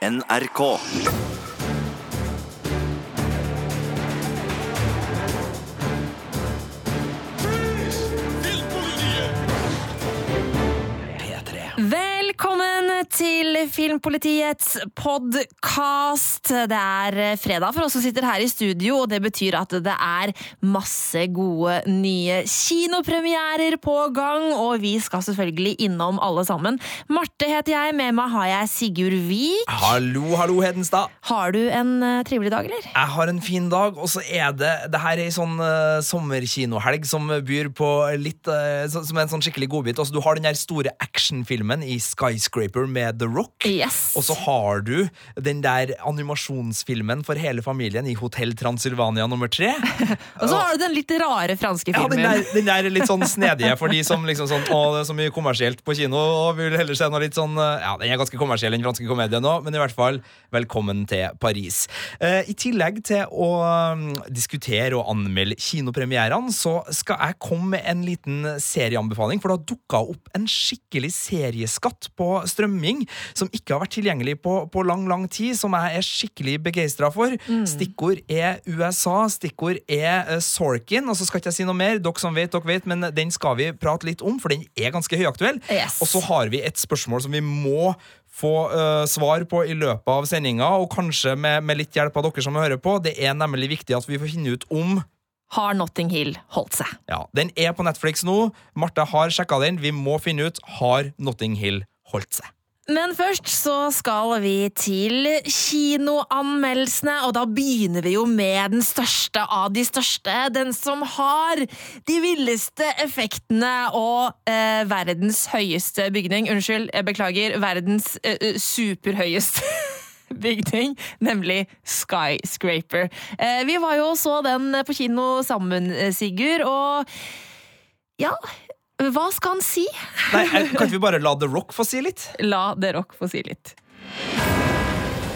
NRK. Til Filmpolitiets podkast. Det er fredag for oss som sitter her i studio, og det betyr at det er masse gode nye kinopremierer på gang, og vi skal selvfølgelig innom alle sammen. Marte heter jeg, med meg har jeg Sigurd Vik. Hallo, hallo, Hedenstad. Har du en eh, trivelig dag, eller? Jeg har en fin dag, og så er det Det her er ei sånn uh, sommerkinohelg som byr på litt uh, Som er en sånn skikkelig godbit. Altså, du har den der store actionfilmen i Skyscraper med The Rock. Yes. Og så har du den der animasjonsfilmen for hele familien i Hotell Transylvania nummer tre. Og så har du den litt rare franske Ja, den filmen. der, den der litt sånn snedige for de som liksom sånn Å, det er så mye kommersielt på kino, og vil heller se noe litt sånn eh, Ja, den er ganske kommersiell, den franske komedien nå, men i hvert fall, velkommen til Paris. Uh, I tillegg til å um, diskutere og anmelde kinopremierene, så skal jeg komme med en liten serieanbefaling, for det har dukka opp en skikkelig serieskatt på strømming som ikke har vært tilgjengelig på, på lang, lang tid, som jeg er skikkelig begeistra for. Stikkord er USA, stikkord er uh, Sorkin, og så skal ikke jeg si noe mer, dere som vet, dere vet, men den skal vi prate litt om, for den er ganske høyaktuell. Yes. Og så har vi et spørsmål som vi må få uh, svar på i løpet av sendinga, og kanskje med, med litt hjelp av dere som hører på. Det er nemlig viktig at vi får finne ut om Har Notting Hill holdt seg? ja, Den er på Netflix nå. Marte har sjekka den. Vi må finne ut har Notting Hill holdt seg. Men først så skal vi til kinoanmeldelsene, og da begynner vi jo med den største av de største. Den som har de villeste effektene og eh, verdens høyeste bygning. Unnskyld, jeg beklager. Verdens eh, eh, superhøyeste. Bygning, nemlig Skyscraper. Eh, vi var jo og så den på kino sammen, eh, Sigurd, og ja Hva skal han si? Nei, eh, Kan ikke vi bare la The Rock få si litt? La The Rock få si litt.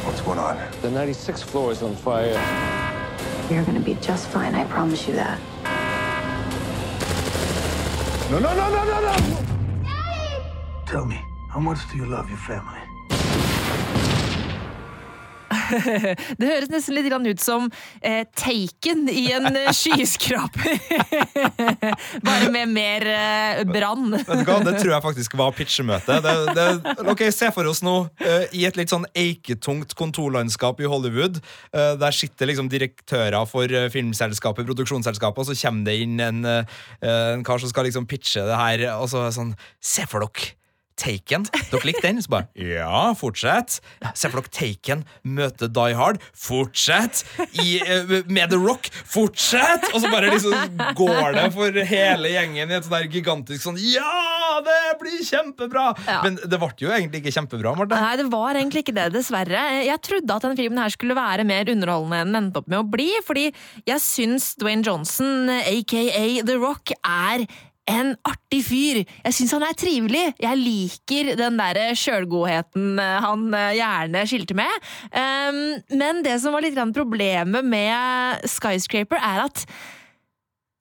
What's going on? The 96th floor is on fire. You're gonna be just fine, I promise you that. No, no, no, no, no, no! Tell me, how much do you love your family? Det høres nesten litt ut som eh, Taken i en eh, skyskraper. Bare med mer eh, brann. Vet du hva, Det tror jeg faktisk var pitchemøte. Det, det, ok, Se for oss nå eh, i et litt sånn eiketungt kontorlandskap i Hollywood. eh, der sitter liksom direktører for eh, filmselskapet, produksjonsselskapet, og så kommer det inn en, eh, en kar som skal liksom pitche det her. Og så sånn Se for dere Taken. Dere likte den? Så bare Ja, fortsett. Se for dere Taken møte Die Hard. Fortsett! I, eh, med The Rock. Fortsett! Og så bare liksom går det for hele gjengen i et sånn gigantisk sånn Ja, det blir kjempebra! Ja. Men det ble jo egentlig ikke kjempebra, Marte. Nei, det var egentlig ikke det, dessverre. Jeg trodde at denne filmen her skulle være mer underholdende enn den endte opp med å bli, fordi jeg syns Dwayne Johnson, aka The Rock, er en artig fyr. Jeg syns han er trivelig. Jeg liker den der sjølgodheten han eh, gjerne skilte med. Um, men det som var litt problemet med Skyscraper, er at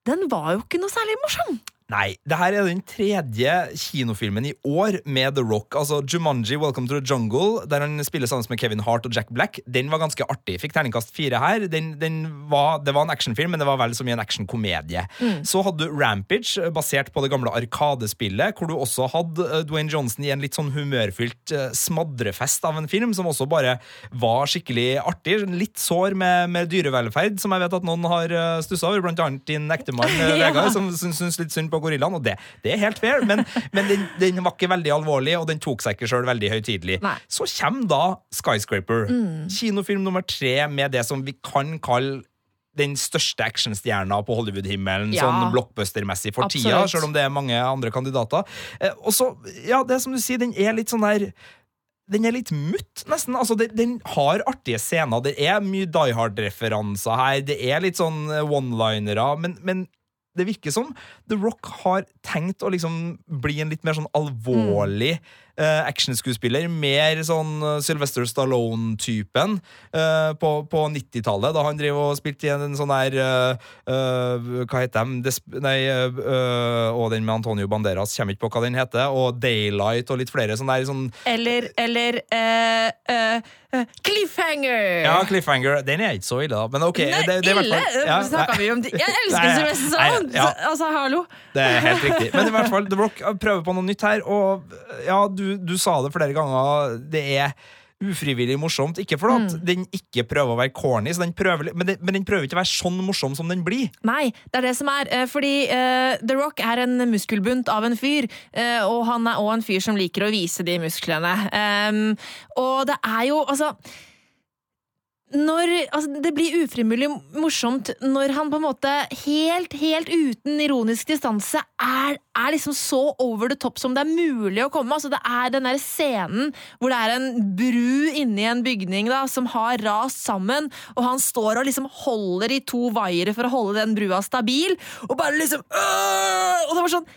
den var jo ikke noe særlig morsom. Nei, det her er den tredje kinofilmen i år med The Rock. Altså Jumanji, Welcome to the Jungle, der han spiller sammen med Kevin Hart og Jack Black. Den var ganske artig. Fikk terningkast fire her. Den, den var, det var en actionfilm, men det var vel så mye en actionkomedie. Så hadde du Rampage, basert på det gamle Arkadespillet, hvor du også hadde eh, Dwayne Johnson i en litt sånn humørfylt eh, smadrefest av en film, som også bare var skikkelig artig. Litt sår med, med dyrevelferd, som jeg vet at noen har stussa over, blant annet din ektemann eh, Ja. Vegard, som syns litt synd på gorillaen, og det, det er helt fair, men, men den, den var ikke veldig alvorlig, og den tok seg ikke sjøl veldig høytidelig. Så kommer da Skyscraper, kinofilm nummer tre med det som vi kan kalle den største actionstjerna på Hollywood-himmelen, Ja. sånn blockbuster-messig for tida, sjøl om det er mange andre kandidater. Eh, og så, ja, det er som du sier, den er litt sånn der den er litt mutt, nesten. Altså, den, den har artige scener. Det er mye Die Hard-referanser her. Det er litt sånn eh, one-linere. Men, men det virker som. The Rock har tenkt å liksom bli en litt mer sånn alvorlig eh, actionskuespiller. Mer sånn eh, Sylvester Stallone-typen uh, på, på 90-tallet, da han drev og spilte i en sånn der uh, Hva heter de? Desp nei, og den med Antonio Banderas, kommer ikke på hva den heter. Og Daylight og litt flere sånn der sånn Eller, eller Cliffhanger! Ja, Cliffhanger. Den er ikke så ille, da. Men ok. Nei, det, det ille! ja, Snakka vi om det? Jeg elsker. Sylvester Stallone! ja. Altså, hallo. Det er helt riktig. Men i hvert fall, The Rock prøver på noe nytt her, og ja, du, du sa det flere ganger. Det er ufrivillig morsomt. Ikke fordi Mm. den ikke prøver å være corny, prøver, men, den, men den prøver ikke å være sånn morsom som den blir. Nei, det er det som er. eh, Fordi uh, The Rock er en muskelbunt av en fyr, uh, og han er òg en fyr som liker å vise de musklene. Um, og det er jo altså når, altså, det blir ufrimulig morsomt når han på en måte helt, helt uten ironisk distanse er, er liksom så over the top som det er mulig å komme. Altså, det er den der scenen hvor det er en bru inni en bygning da, som har rast sammen, og han står og liksom holder i to vaiere for å holde den brua stabil, og bare liksom øh! Og det var sånn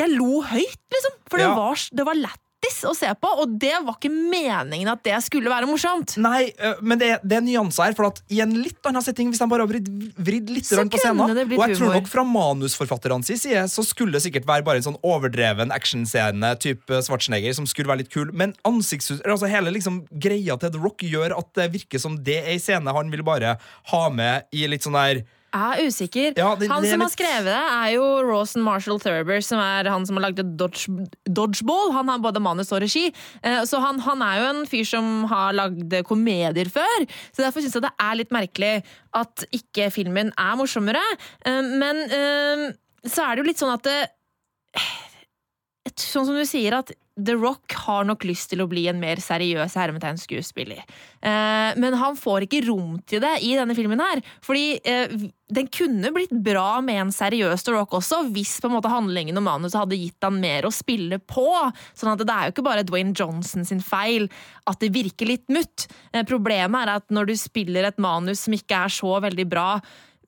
Jeg lo høyt, liksom, for Ja. det var, det var lættis å se på, og det var ikke meningen at det skulle være morsomt. Nei, men det, det er nyanser her. For at i en litt annen setting, hvis de bare har vridd, vridd litt rundt på scenen Og jeg tror nok fra manusforfatternes side så skulle det sikkert være bare en sånn overdreven actionscene type Schwarzenegger som skulle være litt kul, men ansikts... Altså hele liksom greia til The Rock gjør at det virker som det er en scene han vil bare ha med i litt sånn der er usikker. Ja, det- han det som har skrevet det, er jo Rawson Marshall Thurber, som er han som har lagd Dodge, Dodgeball. Han har både manus og regi, Eh, så han, han er jo en fyr som har lagd komedier før. Så derfor syns jeg det er litt merkelig at ikke filmen er morsommere. Eh, Men eh, så er det jo litt sånn at det, et- Sånn som du sier, at The Rock har nok lyst til å bli en mer seriøs hermetegnskuespiller. Eh, men han får ikke rom til det i denne filmen her. Fordi eh, den kunne blitt bra med en seriøs The Rock også, hvis på en måte handlingen og manuset hadde gitt han mer å spille på. Sånn at det er jo ikke bare Dwayne Johnson sin feil at det virker litt mutt. Eh, problemet er at når du spiller et manus som ikke er så veldig bra,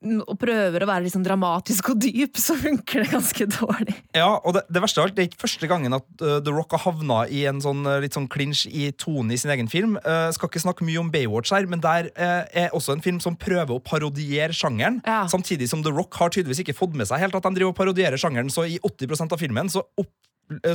og prøver å være sånn dramatisk og dyp, så funker det ganske dårlig. Ja, og det, det verste av alt, det er ikke første gangen at uh, The Rock har havna i en sånn uh, litt sånn clinch i tonen i sin egen film. Uh, skal ikke snakke mye om Baywatch her, men der er også en film som prøver å parodiere sjangeren. Ja. Samtidig som The Rock har tydeligvis ikke fått med seg helt at de driver og parodierer sjangeren, så i 80% av filmen så, opp,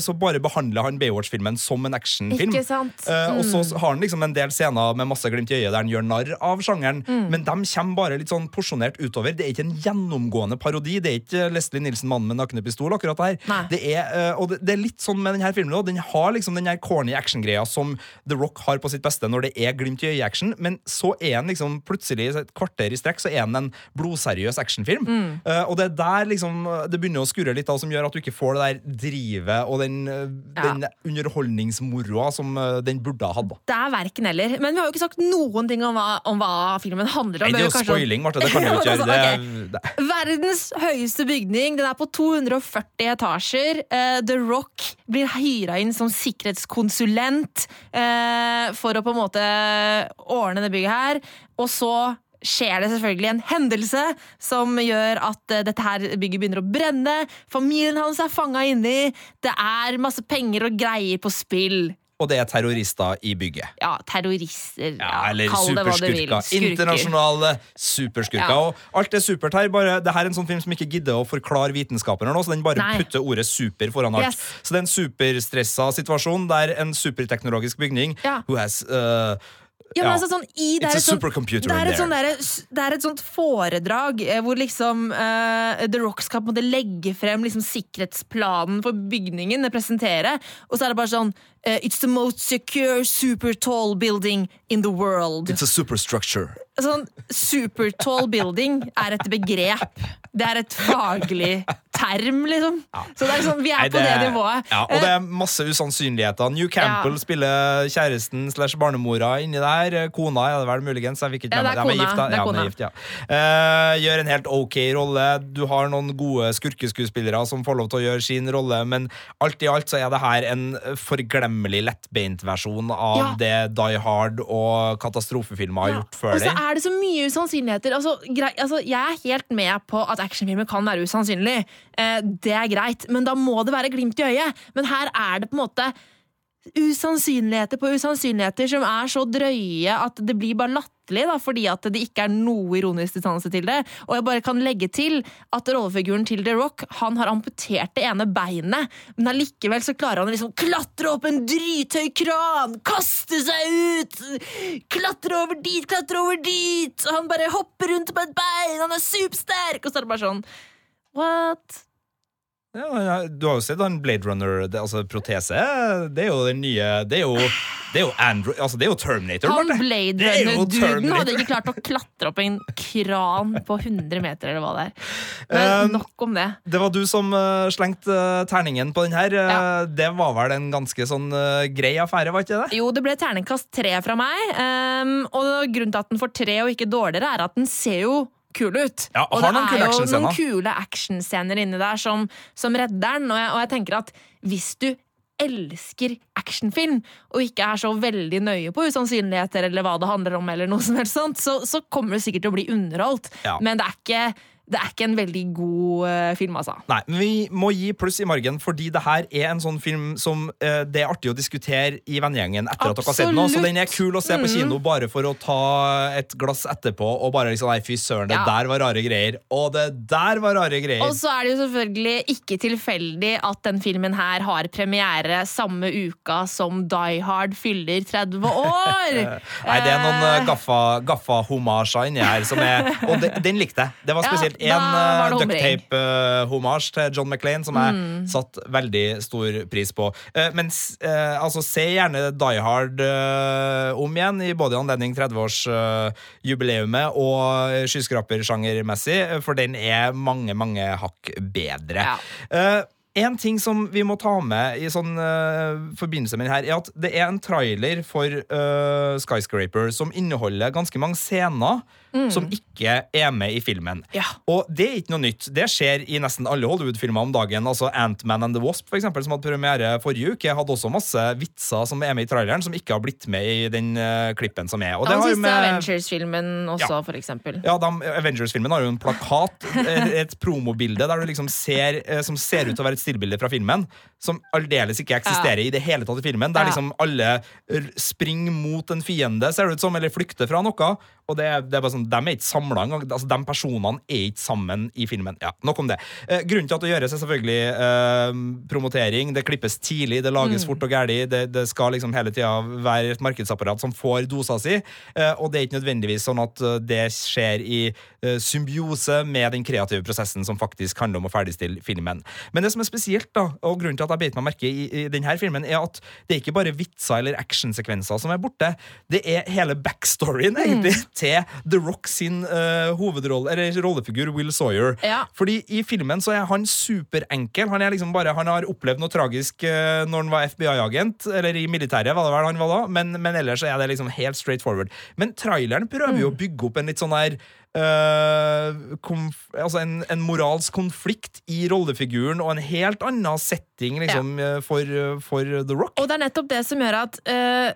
så bare behandler han Baywatch-filmen som en actionfilm. Ikke sant? Uh, og så Mm. har han liksom en del scener med masse glimt i øyet der han gjør narr av sjangeren, Mm. men de kommer bare litt sånn porsjonert utover. Det er ikke en gjennomgående parodi. Det er ikke Leslie Nilsen, mannen med nakne pistol, akkurat det her. Det er, uh, og det, det er litt sånn med denne filmen òg. Den har liksom den her corny actiongreia som The Rock har på sitt beste når det er glimt i øyet-action, men så er han liksom plutselig et kvarter i strekk så er han en blodseriøs actionfilm. Mm. Uh, og det er der liksom det begynner å skurre litt, da, som gjør at du ikke får det der drivet og den, Ja. den underholdningsmoroa som uh, den burde ha hatt. Det er verken eller. Men vi har jo ikke sagt noen ting om hva, om hva filmen handler om. Nei, det er jo kanskje- spoiling, Marte. Det kan jo ikke gjøre. Det, Ok. det, Verdens høyeste bygning. Den er på 240 etasjer. Uh, The Rock blir hyra inn som sikkerhetskonsulent uh, for å på en måte ordne det bygget her. Og så skjer det selvfølgelig en hendelse som gjør at eh, dette her bygget begynner å brenne. Familien hans er fanga inni. Det er masse penger og greier på spill. og det er terrorister i bygget. Ja, terrorister. Ja, eller du vil. superskurker. Internasjonale superskurker. Ja. Og alt er supert her. Bare, det her er en sånn film som ikke gidder å forklare vitenskapen, nå, så den bare Nei. putter ordet super foran alt. Yes. Så det er en superstressa situasjon der en superteknologisk bygning Ja. who has uh, Ja, men altså sånn i, det, er sånt, det, er sånt det er et sånt foredrag eh, hvor liksom uh, The Rocks kan på en måte legge frem liksom sikkerhetsplanen for bygningen, presentere, og så er det bare sånn uh, It's the most secure super tall building in the world. It's a superstructure. Sånn super tall building er et begrep. Det er et faglig term, liksom. Så det er sånn, vi er Nei, på det nivået. Ja, og Eh, det er masse usannsynligheter. New Campbell Ja. spiller kjæresten slash barnemora inni der. Kona er det vel muligens. Jeg fikk ikke Ja, med det meg-. Det er kona. gift, ja. uh, gjør en helt ok rolle. Du har noen gode skurkeskuespillere som får lov til å gjøre sin rolle, men alt i alt så er det her en forglemmelig lettbeint versjon av Ja. det Die Hard og katastrofefilmer har gjort før det. Er det så mye usannsynligheter. Altså, grei, altså, jeg er helt med på at actionfilmer kan være usannsynlig. Eh, det er greit, men da må det være glimt i øyet. Men her er det på en måte usannsynligheter på usannsynligheter som er så drøye at det blir bare latterlig, da, fordi at det ikke er noe ironisk distanse til det. Og jeg bare kan legge til at rollefiguren til The Rock han har amputert det ene beinet, men allikevel så klarer han å liksom klatre opp en drithøy kran, kaste seg ut, klatre over dit, klatre over dit, og han bare hopper rundt på et bein, han er supersterk, og så er det bare sånn What? Ja, du har jo sett han Blade Runner, det, altså protese. Det er jo den nye Det er jo, det er jo, Android, altså, det er jo Terminator. Han Marte. Blade er Runner-duden hadde ikke klart å klatre opp en kran på 100 meter, eller hva det er. Men Um, nok om det. Det var du som uh, slengte uh, terningen på den her. Ja. Det var vel en ganske sånn grei affære, var ikke det? Jo, det ble terningkast tre fra meg. ehm, og grunnen til at den får tre og ikke dårligere, er at den ser jo kul ut. Ja, og og har det er jo noen kule actionscener inni der som, som redder den. Og jeg, og jeg tenker at hvis du elsker actionfilm og ikke er så veldig nøye på usannsynligheter eller hva det handler om, eller noe som helst sånt, så, så kommer du sikkert til å bli underholdt. Ja. Men det er ikke, det er ikke en veldig god eh, film, altså. Nei, men vi må gi pluss i margen, fordi det her er en sånn film som uh, det er artig å diskutere i vennegjengen etter at dere har sett den. Så den er kul å se Mm. på kino bare for å ta et glass etterpå og bare liksom Nei, fy søren, det Ja. der var rare greier. Og det der var rare greier. Og så er det jo selvfølgelig ikke tilfeldig at den filmen her har premiere samme uka som Die Hard fyller 30 år! Nei, det er noen uh, gaffa, gaffa-homasjer inni her som er Og de, den likte jeg. Det var spesielt da en var uh, ducktape-homasj til John McClain som jeg Mm. satt veldig stor pris på. Uh, men uh, altså, se gjerne Die Hard uh, om igjen, i både anledning 30-årsjubileumet og skyskrapersjangermessig, for den er mange, mange hakk bedre. Ja. Eh, en ting som vi må ta med i sånn uh, forbindelse med den her, er at det er en trailer for uh, Skyscraper som inneholder ganske mange scener som ikke er med i filmen. Ja. Og det er ikke noe nytt. Det skjer i nesten alle Hollywood-filmer om dagen. Altså Ant-Man and the Wasp, for eksempel, som hadde premiere forrige uke, hadde også masse vitser som er med i traileren, som ikke har blitt med i den uh, klippen som er. Og det Den har siste med- Avengers-filmen også, Ja. for eksempel. ja, Avengers-filmen har jo en plakat, et, promobilde der du liksom ser, eh, som ser ut til å være et stillbilde fra filmen, som aldeles ikke eksisterer i det hele tatt i filmen. Der Ja. liksom alle springer mot en fiende, ser det ut som, eller flykter fra noe. Og det, det er bare sånn, De er ikke samla engang. Altså, de personene er ikke sammen i filmen. Ja, Nok om det. Eh, grunnen til at det gjøres, er selvfølgelig eh, promotering. Det klippes tidlig, det lages fort og gæli. Det, det skal liksom hele tida være et markedsapparat som får dosa si. Eh, og det er ikke nødvendigvis sånn at eh, det skjer i eh, symbiose med den kreative prosessen som faktisk handler om å ferdigstille filmen. Men det som er spesielt, da, og grunnen til at jeg beit meg merke i, i denne filmen, er at det er ikke bare vitser eller actionsekvenser som er borte. Det er hele backstoryen, egentlig, til The Rock sin uh, hovedrolle, eller rollefigur Will Sawyer. Ja. Fordi i filmen så er han superenkel. Han er liksom bare, han har opplevd noe tragisk uh, når han var FBI-agent, eller i militæret, var det vel han var da, men, men ellers er det liksom helt straight forward. Men traileren prøver jo å bygge opp en litt sånn der Uh, altså en, en moralsk konflikt i rollefiguren og en helt annen setting liksom, ja. for, for The Rock. Og det er nettopp det som gjør at eh,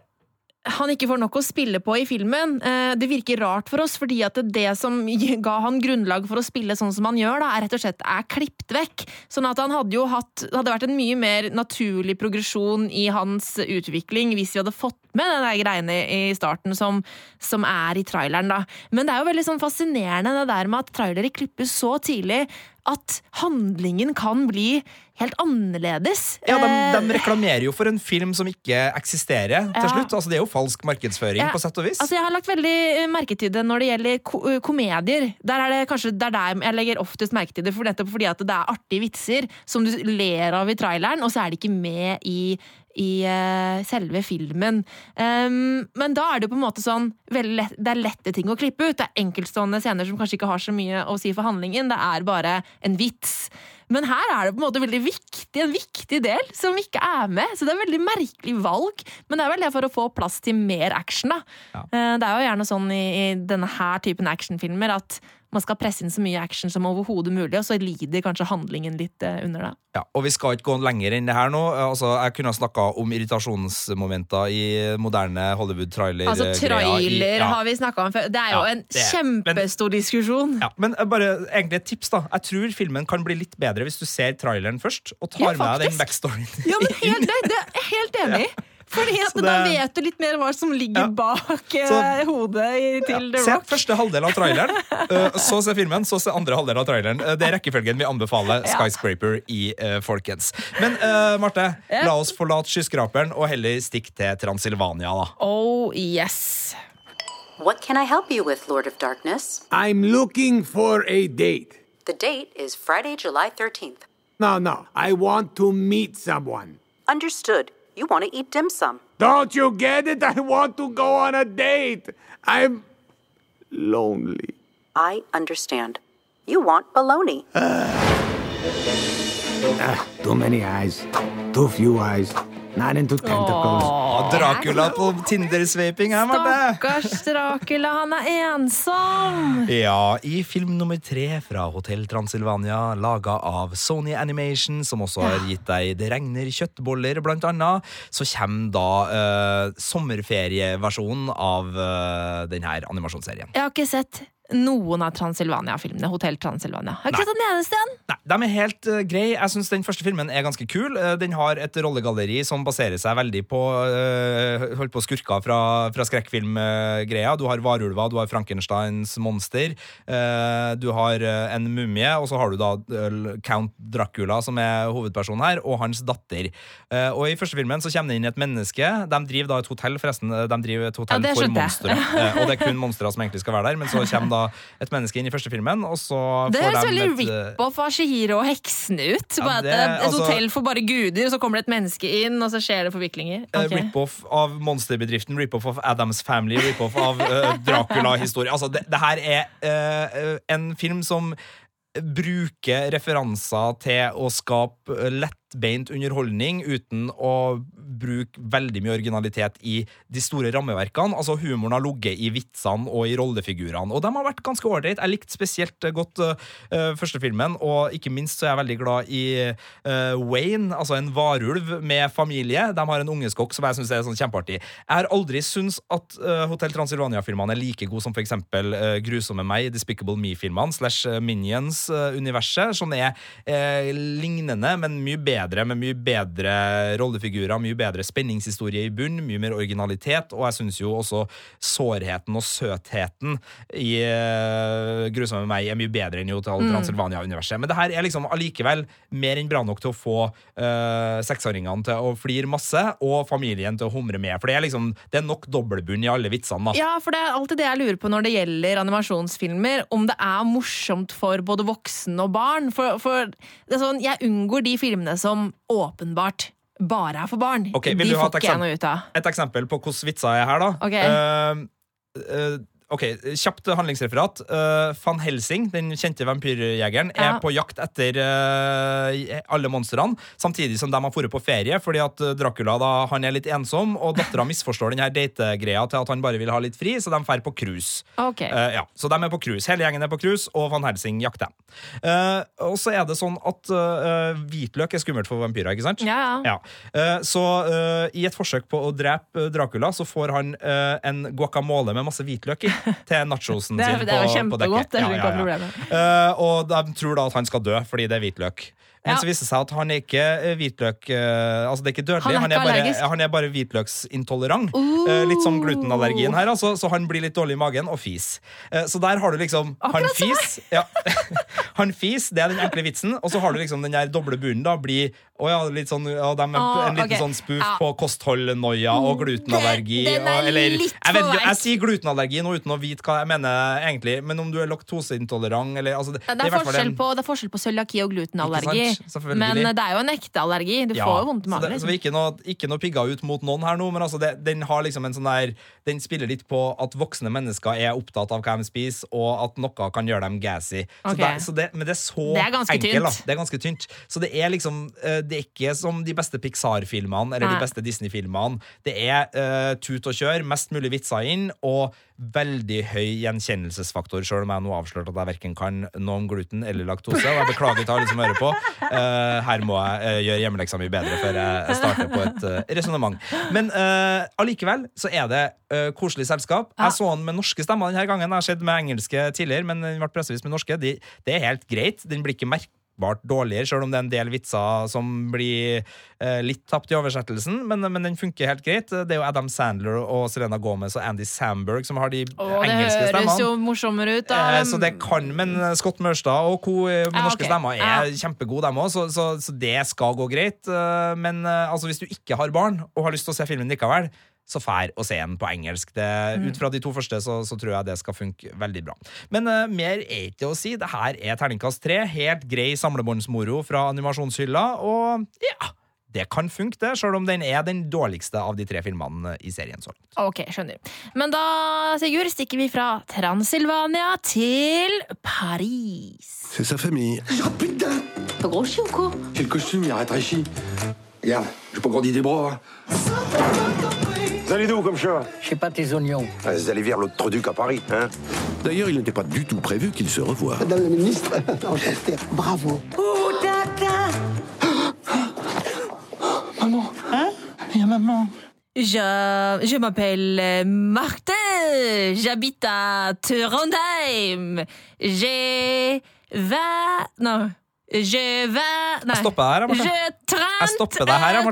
han ikke får nok å spille på i filmen. Eh, det virker rart for oss, fordi at det som ga han grunnlag for å spille sånn som han gjør, da, er rett og slett er klippet vekk. Sånn at han hadde jo hatt Det hadde vært en mye mer naturlig progresjon i hans utvikling hvis vi hadde fått med den der greiene i starten som, som er i traileren, da. Men det er jo veldig sånn fascinerende det der med at trailere klippes så tidlig at handlingen kan bli helt annerledes. Ja, de, Eh, de reklamerer jo for en film som ikke eksisterer til Ja. slutt. Altså, det er jo falsk markedsføring, Ja, på sett og vis. Altså, jeg har lagt veldig eh, merke til det når det gjelder ko eh, komedier. Der er det kanskje er der jeg legger oftest merke til det, for nettopp fordi at det er artige vitser som du ler av i traileren, og så er det ikke med i i eh, selve filmen. Um, men da er det på en måte sånn lett, Det er lette ting å klippe ut. Det er enkeltstående scener som kanskje ikke har så mye å si for handlingen. Det er bare en vits. Men her er det på en måte veldig viktig, en viktig del som ikke er med. Så det er et veldig merkelig valg. Men det er vel det for å få plass til mer action. da. Eh, Det er jo gjerne sånn i, i denne her typen actionfilmer at man skal presse inn så mye action som overhodet mulig, og så lider kanskje handlingen litt eh, under det. Ja, og vi skal ikke gå lenger enn det her nå. Altså, jeg kunne ha snakka om irritasjonsmomenter i moderne Hollywood-trailer. Altså, trailer har vi snakka om før. Det er jo Ja, en det- kjempestor diskusjon. Ja, men eh, bare egentlig et tips, da. Jeg tror filmen kan bli litt bedre hvis du ser traileren først, og tar Ja, med deg den backstoryen. Ja, men helt, det, det er helt enig i. Fordi at det... Da vet du litt mer hva som ligger Ja. bak eh, Så- hodet i- til The Rock. Se første halvdel av traileren, eh, så se filmen, så se andre halvdel av traileren. Eh, Det er rekkefølgen vi anbefaler Skyscraper i, folkens. Men uh, Marte, Ja. la oss forlate skyskraperen og heller stikke til Transilvania, da. Oh yes. What can I help you with, Lord of Darkness? I'm looking for a date. The date is Friday, July 13th. No, no. I want to meet someone. Understood. You want to eat dim sum. Don't you get it? I want to go on a date. I'm lonely. I understand. You want baloney. Ah, too many eyes. Too few eyes. Not into tentacles. Åh, Dracula på Tinder-sveiping her, Marte. Stakkars Dracula, han er ensom! Ja, i film nummer tre fra Hotell Transilvania, laga av Sony Animation, som også har gitt deg Det regner kjøttboller, blant annet, så kommer da eh, sommerferieversjonen av uh, denne animasjonsserien. Jeg har ikke sett noen av Transilvania-filmene. Hotell Transilvania. Har ikke sett den eneste en! Nei, De er helt uh, greie. Jeg synes Den første filmen er ganske kul. Uh, den har et rollegalleri som baserer seg veldig på, uh, holdt på skurker fra, fra skrekkfilmgreia. Du har varulver, du har Frankensteins monster, eh, du har eh, en mumie, og så har du da eh, Count Dracula, som er hovedpersonen her, og hans datter. Eh, og I første filmen så kommer det inn et menneske. De driver da et hotell, forresten. De driver et hotell Ja, for monstre. Eh, og det er kun monstre som egentlig skal være der, men så kommer da et menneske inn i første filmen, og så Det får høres de veldig eh, rip-off av Shihiro og heksene ut. Ja, det- et, altså- hotell for bare guder, og så kommer det et menneske inn, og så skjer det forviklinger. Okay. Rip-off av monsterbedriften, rip-off av Adams Family, rip-off av uh, Dracula-historie. Altså, det, det her er uh, en film som bruker referanser til å skape eh, lettbeint underholdning uten å bruke veldig mye originalitet i de store rammeverkene. Altså Humoren har ligget i vitsene og i rollefigurene, og de har vært ganske ålreit. Jeg likte spesielt godt uh, første filmen, og ikke minst så er jeg veldig glad i uh, Wayne, altså en varulv med familie. De har en ungeskokk som jeg syns er sånn kjempeartig. Jeg har aldri syntes at uh, Hotell Transilvania-filmene er like gode som eksempel eh, Grusomme meg, Despicable Me-filmene slash Minions-universet, som er lignende, men mye bedre, med mye bedre rollefigurer, mye bedre spenningshistorie i bunn, mye mer originalitet, og jeg syns jo også sårheten og søtheten i uh, Grusomme meg er mye bedre enn i Hotell Transylvania-universet. Men det her er liksom allikevel mer enn bra nok til å få uh, seksåringene til å flire masse, og familien til å humre med. For det er liksom Det er nok dobbeltbunn i alle vitsene, da. Ja, for det er alltid det jeg lurer på når det gjelder animasjonsfilmer. Om det er morsomt for både voksne og barn. For, for det er sånn, jeg unngår de filmene som åpenbart bare er for barn. Okay, vil de du ha får ikke jeg noe ut av. Et eksempel på hvordan vitser er her, da. Ok. Uh, eh, ok, Kjapt handlingsreferat. Uh, Van Helsing, den kjente vampyrjegeren, Ja. er på jakt etter uh, alle monstrene, samtidig som de har dratt på ferie, fordi at eh, Dracula da, han er litt ensom, og dattera misforstår den her dategreia til at han bare vil ha litt fri, så de drar på cruise. Okay. Uh, ja, så de er på cruise. Hele gjengen er på cruise, og Van Helsing jakter. Eh, og så er det sånn at hvitløk er skummelt for vampyrer, ikke sant? Ja, ja. Så i et forsøk på å drepe Dracula, så får han en guacamole med masse hvitløk i til nachosen er- sin. er på- på dekket. det er ikke noe problem. Eh, og de tror da at han skal dø fordi det er hvitløk. Men Ja. så viser det seg at han er ikke eh, hvitløk eh, Altså det er ikke dødelig, Han er ikke bare, han er bare hvitløksintolerant. Uh. litt som glutenallergien her, altså, så han blir litt dårlig i magen og fis. Så der har du liksom Akkurat Han fis, ja. han fis, det er den enkle vitsen, og så har du liksom den der doble bunnen, da, blir å ja, litt sånn, ja, de er Å, en liten ok. sånn spoof Ja. på kostholdnoia og glutenallergi. Den- den er og, eller, litt jeg, vet, for ikke, jeg sier glutenallergi nå uten å vite hva jeg mener egentlig, men om du er laktoseintolerant eller altså, det, Det i er, hvert fall forskjell en- på, det er forskjell på cøliaki og glutenallergi. Ikke sant? Selvfølgelig. Men det er jo en ekte allergi. Du Ja, får jo vondt i så, magen. det, så Liksom. vi er ikke noe, ikke noe pigga ut mot noen her nå, men altså det, den har liksom en sånn der Den spiller litt på at voksne mennesker er opptatt av hva de spiser, og at noe kan gjøre dem gassy. Så Ok. det, så det, men det er så Det er ganske enkelt. tynt. Det er ganske tynt. Så det er liksom eh, Det er ikke som de beste Pixar-filmene eller Nei. de beste Disney-filmene. Det er uh, tut og kjør, mest mulig vitser inn, og veldig høy gjenkjennelsesfaktor, sjøl om jeg nå avslørte at jeg verken kan noe om gluten eller laktose. Og jeg beklager til alle som hører på. Uh, her må jeg uh, gjøre hjemmeleksa mi bedre før jeg starter på et uh, resonnement. Men uh, allikevel så er det koselig selskap. Ja. Jeg så den med norske stemmer denne gangen. Jeg har sett med engelske tidligere, men den ble pressevis med norske. De, det er helt greit. Den blir ikke merk merkbart dårligere, selv om det er en del vitser som blir eh, litt tapt i oversettelsen. Men, men den funker helt greit. Det er jo Adam Sandler og Selena Gomez og Andy Samberg som har de Åh, engelske stemmene. det høres jo morsommere ut, da. Eh, Så det kan, men Scott Mørstad og co. med Ja, norske okay. stemmer er kjempegode, dem òg, så, så, så det skal gå greit. Eh, Men eh, altså, hvis du ikke har barn og har lyst til å se filmen likevel, så fær å se den på engelsk. Det, Mm. Ut fra de to første så, så tror jeg det skal funke veldig bra. Men uh, mer er ikke å si. Det her er terningkast tre. Helt grei samlebåndsmoro fra animasjonshylla, og ja. Det kan funke, det, selv om den er den dårligste av de tre filmene i serien. så langt. Ok, skjønner. Men da, Sigurd, stikker vi fra Transylvania til Paris. C'est sa famille. Oh putain Pas gros chien ou quoi Quel costume, il arrêtera ici. Regarde, j'ai pas grandi des bras. Vous allez d'où comme chemin Je sais pas tes oignons. Ah, Vous allez vers l'autre Troduc à Paris, hein D'ailleurs, il n'était pas du tout prévu qu'ils se revoient. Madame la ministre. Bravo. Je, je m'appelle Marthe. J'habite à Trondheim. J'ai vingt Non. Je vingt Nei. Jeg stopper deg her, Marte. Je Jeg stopper deg her,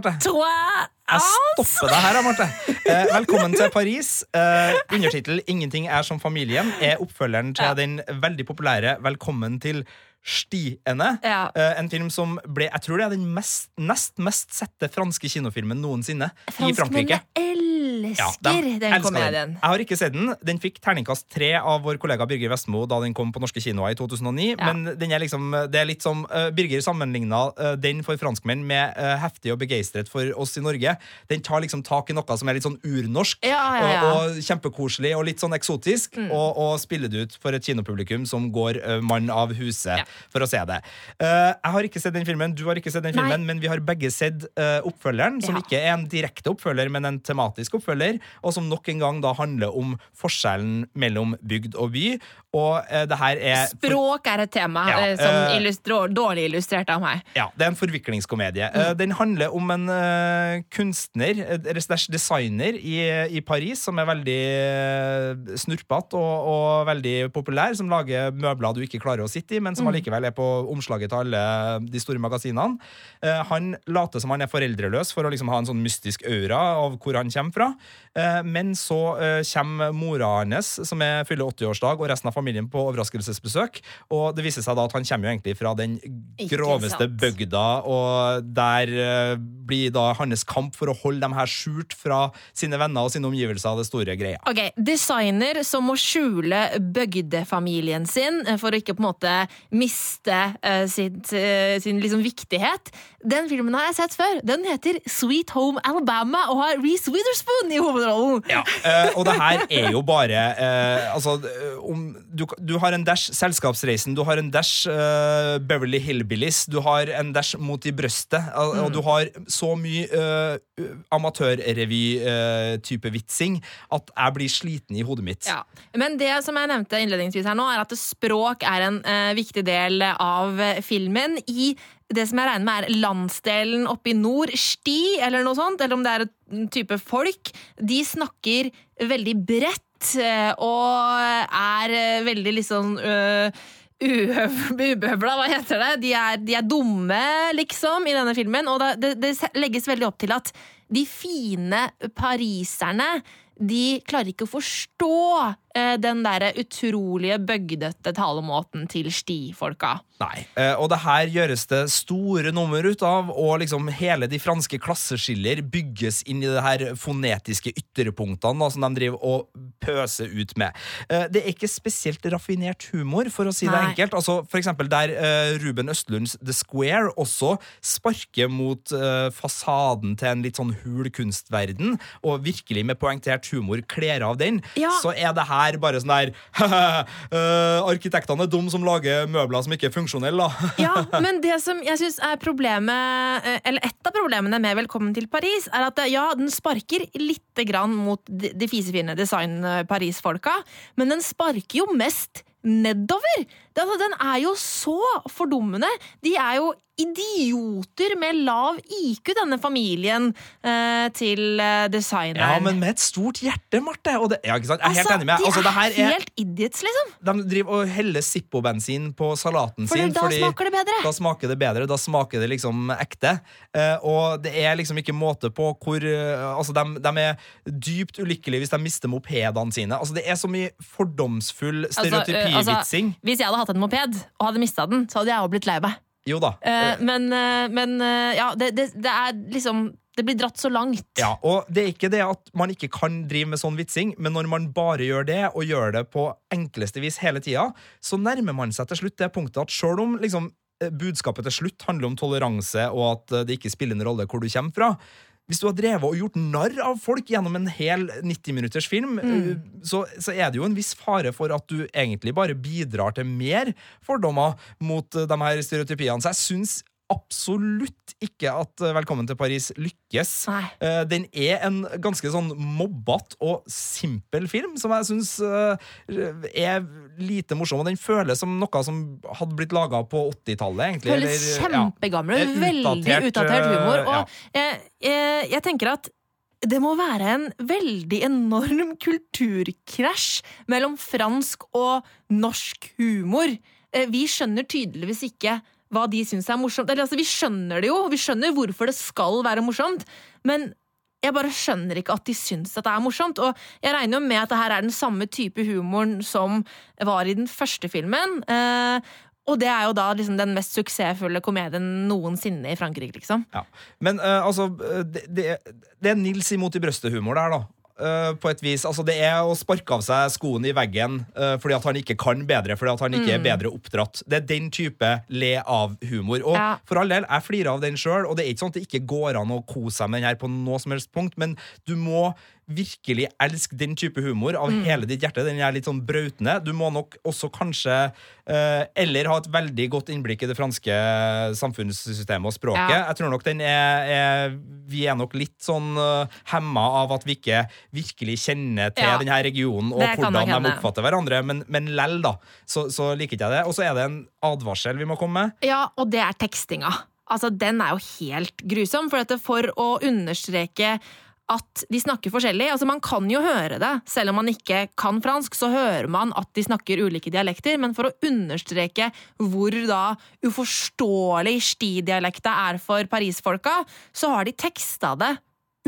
Jeg stopper deg her, Marte. Eh, velkommen til Paris. Eh, undertittel 'Ingenting er som familien' er oppfølgeren til den veldig populære 'Velkommen til Stiene'. Ja. Eh, en film som ble Jeg tror det er den mest, nest mest sette franske kinofilmen noensinne i Frankrike. Elsker Ja, de den elsker komedien. Jeg har ikke sett den. Den fikk terningkast tre av vår kollega Birger Vestmo da den kom på norske kinoer i 2009. Ja. Men den er liksom, det er litt som uh, Birger sammenligna uh, den for franskmenn med uh, heftig og begeistret for oss i Norge. Den tar liksom tak i noe som er litt sånn urnorsk. Og, og kjempekoselig og litt sånn eksotisk, Mm. og, og spiller det ut for et kinopublikum som går mann av huset. For å se det. Uh, jeg har ikke sett den filmen, du har ikke sett den Nei. filmen, men vi har begge sett uh, oppfølgeren, som Ja. ikke er en direkte oppfølger, men en tematisk oppfølger, og som nok en gang da handler om forskjellen mellom bygd og by. Og uh, det her er Språk er et tema Ja, som illustrer, dårlig illustrert av meg. Ja, det er en forviklingskomedie. Mm. Den handler om en kunstner, slash designer, i, i Paris, som er veldig snurpete og, og veldig populær, som lager møbler du ikke klarer å sitte i, men som Mm. Som allikevel er på omslaget til alle de store magasinene. Eh, han later som han er foreldreløs for å liksom ha en sånn mystisk aura av hvor han kommer fra. Eh, men så eh, kommer mora hans, som er fyller 80-årsdag, og resten av familien på overraskelsesbesøk. Og det viser seg da at han kommer jo egentlig fra den groveste bygda, og der blir da hans kamp for å holde dem her skjult fra sine venner og sine omgivelser det store greia. Ok, Designer som må skjule bøgdefamilien sin for å ikke på en måte miste eh, sitt, uh, sin liksom viktighet. Den filmen har jeg sett før. Den heter Sweet Home Alabama og har Reece Witherspoon i hovedrollen. Ja, uh, og det her er jo bare uh, Altså, um, du, du har en dash Selskapsreisen, du har en dash uh, Beverly Hillbillies, du har en dash Mot i brøstet, og, og du har så mye uh, amatørrevy-type vitsing at jeg blir sliten i hodet mitt. Ja. Men det som jeg nevnte innledningsvis her nå, er at språk er en viktig del av filmen. I det som jeg regner med er landsdelen oppe i nord, Sti, eller noe sånt, eller om det er en type folk, de snakker veldig bredt eh, og er eh, veldig liksom øh, hva heter det? De er, de er dumme, liksom, i denne filmen. Og det, det, legges veldig opp til at de fine pariserne de klarer ikke å forstå den der utrolige bøgdete talemåten til stifolka. Nei, eh, og det her gjøres det store nummer ut av, og liksom hele de franske klasseskiller bygges inn i det her fonetiske ytterpunktene da, som de driver og pøser ut med. Eh, Det er ikke spesielt raffinert humor, for å si det enkelt. Altså, for eksempel der eh, Ruben Østlunds The Square også sparker mot eh, fasaden til en litt sånn hul kunstverden, og virkelig med poengtert humor kler av den, Ja. så er det her bare sånn der eh, Arkitektene er dumme som lager møbler som ikke er funksjonelle, da. Ja, men det som jeg syns er problemet, eh, eller et av problemene med Velkommen til Paris, er at ja, den sparker lite grann mot de, de fisefine design-Paris-folka, men den sparker jo mest nedover. Altså, den er jo så fordummende. De er jo idioter med lav IQ, denne familien eh, til eh, designeren. Ja, men med et stort hjerte, Marte. Og det, ja, ikke sant? Jeg er helt altså, enig med deg. De Altså, de er helt idiots, liksom. De driver og heller Zippo-bensin på salaten For sin. da smaker det bedre. Da smaker det bedre, da smaker det liksom ekte. Eh, og det er liksom ikke måte på hvor Altså, de, de er dypt ulykkelige hvis de mister mopedene sine. Altså, det er så mye fordomsfull Altså, eh, stereotypivitsing. altså, hvis jeg hadde hatt en moped og hadde mista den, så hadde jeg òg blitt lei meg. Jo da. Eh, men eh, men eh, ja, det, det, det er liksom Det blir dratt så langt. Ja, og det er ikke det at man ikke kan drive med sånn vitsing, men når man bare gjør det, og gjør det på enkleste vis hele tida, så nærmer man seg til slutt det punktet at sjøl om liksom, eh, budskapet til slutt handler om toleranse, og at det ikke spiller en rolle hvor du kommer fra hvis du har drevet og gjort narr av folk gjennom en hel 90-minutters film, mm. så, så er det jo en viss fare for at du egentlig bare bidrar til mer fordommer mot eh, de her stereotypiene. Så jeg syns absolutt ikke at eh, Velkommen til Paris lykkes. Eh, den er en ganske sånn mobbete og simpel film, som jeg syns er lite morsom. Og den føles som noe som hadde blitt laga på 80-tallet, egentlig. Føles eller- ja. Eh, Veldig utdatert, humor. eh, Og jeg, jeg, jeg tenker at det må være en veldig enorm kulturkrasj mellom fransk og norsk humor. Eh, Vi skjønner tydeligvis ikke hva de syns er morsomt. Eller altså, vi skjønner det jo, vi skjønner hvorfor det skal være morsomt, men jeg bare skjønner ikke at de syns det er morsomt. Og jeg regner jo med at det her er den samme type humoren som var i den første filmen. Eh, og det er jo da liksom den mest suksessfulle komedien noensinne i Frankrike, liksom. Ja. Men uh, altså, det, det, det er Nils imot i brøstet-humor der, da. Eh, på et vis, altså Det er å sparke av seg skoen i veggen uh, fordi at han ikke kan bedre, fordi at han ikke er bedre oppdratt. Det er den type le av-humor. Og Ja. for all del, jeg flirer av den sjøl, og det er ikke sånn at det ikke går an å kose seg med den her på noe som helst punkt, men du må virkelig elske den type humor av hele ditt hjerte. Den er litt sånn brautende. Du må nok også kanskje eh, Eller ha et veldig godt innblikk i det franske samfunnssystemet og språket. Ja. Jeg tror nok den er, er Vi er nok litt sånn uh, hemma av at vi ikke virkelig kjenner til Ja. denne regionen og Det hvordan de oppfatter hverandre, men, men lell, da, så, så liker ikke jeg det. Og så er det en advarsel vi må komme med. Ja, og det er tekstinga. Altså, Den er jo helt grusom, for, for å understreke at de snakker forskjellig. Altså, Man kan jo høre det, selv om man ikke kan fransk, så hører man at de snakker ulike dialekter, men for å understreke hvor da uforståelig sti-dialekta er for parisfolka, så har de teksta det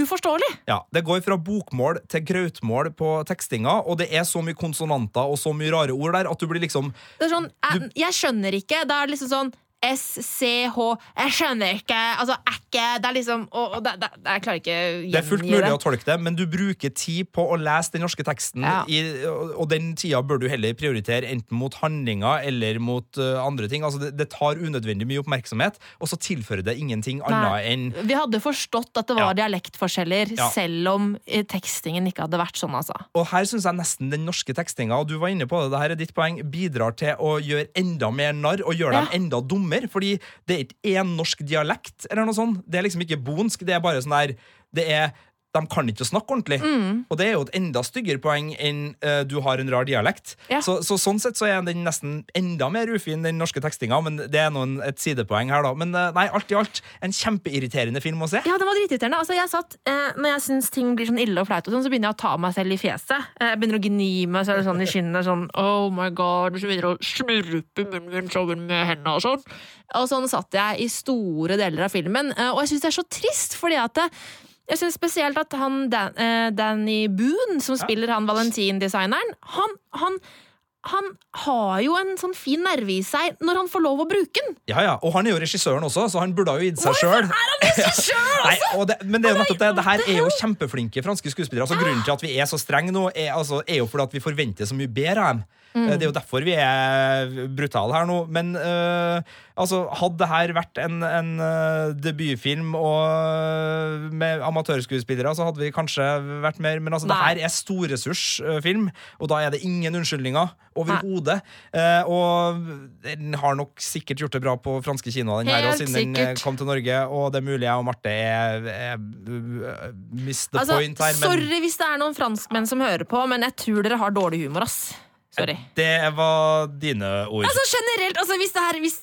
uforståelig. Ja, Det går fra bokmål til grautmål på tekstinga, og det er så mye konsonanter og så mye rare ord der at du blir liksom Det er sånn, jeg, jeg skjønner ikke. Da er det liksom sånn S-C-H Jeg skjønner ikke. Altså, ikke Det er liksom og, og det, det, Jeg klarer ikke å Det er fullt mulig det. å tolke det, men du bruker tid på å lese den norske teksten, Ja. i, og og den tida bør du heller prioritere enten mot handlinger eller mot uh, andre ting. Altså, det, det tar unødvendig mye oppmerksomhet, og så tilfører det ingenting annet enn Vi hadde forstått at det var Ja. dialektforskjeller, Ja. selv om eh, tekstingen ikke hadde vært sånn, altså. Og her syns jeg nesten den norske tekstinga, og du var inne på det, det her er ditt poeng, bidrar til å gjøre enda mer narr og gjøre dem enda dummere. Fordi det er ikke én norsk dialekt, eller noe sånt. Det er liksom ikke bonsk, det er bare sånn der Det er de kan ikke snakke ordentlig. Mm. Og det er jo et enda styggere poeng enn uh, du har en rar dialekt. Ja. Så, så sånn sett så er den nesten enda mer ufin, den norske tekstinga, men det er noen, et sidepoeng her, da. Men uh, nei, alt i alt, en kjempeirriterende film å se. Ja, det var dritirriterende. Altså, jeg satt, uh, når jeg syns ting blir sånn ille og flaut, og sånn, så begynner jeg å ta meg selv i fjeset. Jeg begynner å gni meg selv sånn i kinnet. Sånn, oh my god, Så begynner å smurpe munnen min med hendene og sånn. Og sånn satt jeg i store deler av filmen. Og jeg syns det er så trist, fordi at det, jeg synes spesielt at han Dan, eh, Danny Boone, som spiller han Valentin-designeren, han, han, han har jo en sånn fin nerve i seg når han får lov å bruke den. Ja, ja, Og han er jo regissøren også, så han burde ha gitt seg sjøl. Men det er jo nettopp det. Det her er jo kjempeflinke franske skuespillere. Altså Grunnen til at vi er så strenge nå, er, altså, er jo fordi at vi forventer så mye bedre av dem. Mm. Eh, Det er jo derfor vi er brutale her nå. Men øh, altså, hadde det her vært en, en øh, debutfilm og, med amatørskuespillere, så hadde vi kanskje vært mer Men altså, det Nei. her er storressursfilm, og da er det ingen unnskyldninger overhodet. Uh, og den har nok sikkert gjort det bra på franske kinoer, den her, og siden den eh, sikkert. kom til Norge. Og det er mulig jeg og Marte er, er, er missed the Altså, point her, men sorry hvis det er noen franskmenn som hører på, men jeg tror dere har dårlig humor, ass. Sorry. det var dine ord. Altså generelt, altså hvis, her, hvis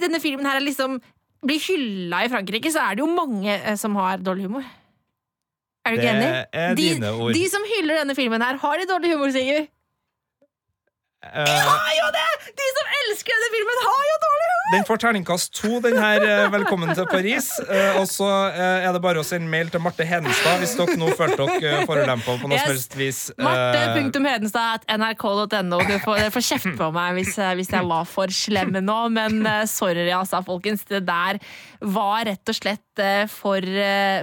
denne filmen her er liksom blir hylla i Frankrike, så er det jo mange eh, som har dårlig humor. Er du ikke Det enig? er de, dine ord. de som hyller denne filmen her, har de dårlig humor, Sigurd? Eh, Har jo det! De som elsker denne filmen, har jo dårlig humor! Den får terningkast to, den her eh, Velkommen til Paris. Uh, og så uh, er det bare å sende mail til Marte Henestad hvis dere nå følte dere forulempa på noe som Yes. helst vis. Eh, Marte.hedenstad.nrk.no. Du får, dere får kjeft på meg hvis, hvis jeg var for slem nå, men sorry, altså, folkens. Det der var rett og slett for,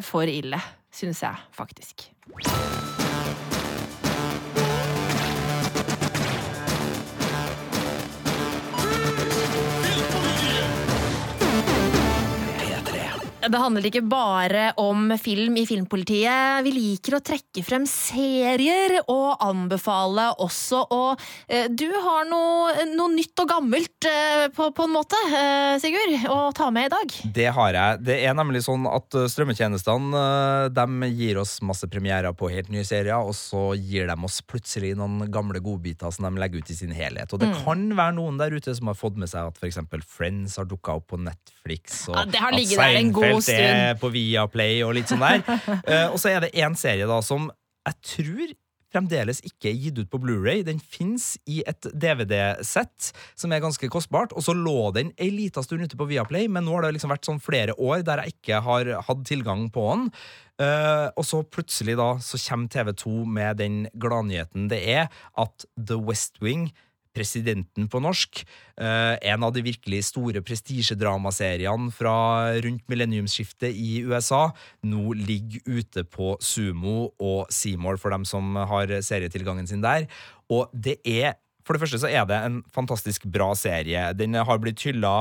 for ille, syns jeg faktisk. Det handler ikke bare om film i Filmpolitiet. Vi liker å trekke frem serier og anbefale også. Og eh, du har noe, noe nytt og gammelt eh, på, på en måte, eh, Sigurd, å ta med i dag. Det har jeg. Det er nemlig sånn at strømmetjenestene de gir oss masse premierer på helt nye serier, og så gir de oss plutselig noen gamle godbiter som de legger ut i sin helhet. Og det kan være noen der ute som har fått med seg at f.eks. Friends har dukka opp på Netflix, og Ja, det har at Seinfeld der en god Seinfeld det stund. på Viaplay og litt sånn der. Uh, og så er det én serie da som jeg tror fremdeles ikke er gitt ut på Blu-ray. Den fins i et DVD-sett som er ganske kostbart. Og så lå den ei lita stund ute på Viaplay, men nå har det liksom vært sånn flere år der jeg ikke har hatt tilgang på den. Uh, og så plutselig da så kommer TV2 med den gladnyheten det er at The West Wing Presidenten på norsk, eh, en av de virkelig store prestisjedramaseriene fra rundt millenniumsskiftet i USA, nå ligger ute på Sumo og Seymour for dem som har serietilgangen sin der. Og det er for det første så er det en fantastisk bra serie. Den har blitt hylla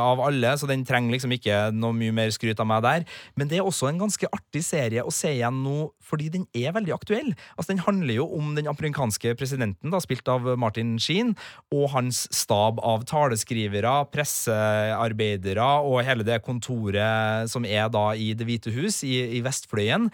av alle, så den trenger liksom ikke noe mye mer skryt av meg der. Men det er også en ganske artig serie å se igjen nå, fordi den er veldig aktuell. Altså Den handler jo om den amerikanske presidenten, da, spilt av Martin Sheen, og hans stab av taleskrivere, pressearbeidere og hele det kontoret som er da i Det hvite hus, i, i Vestfløyen.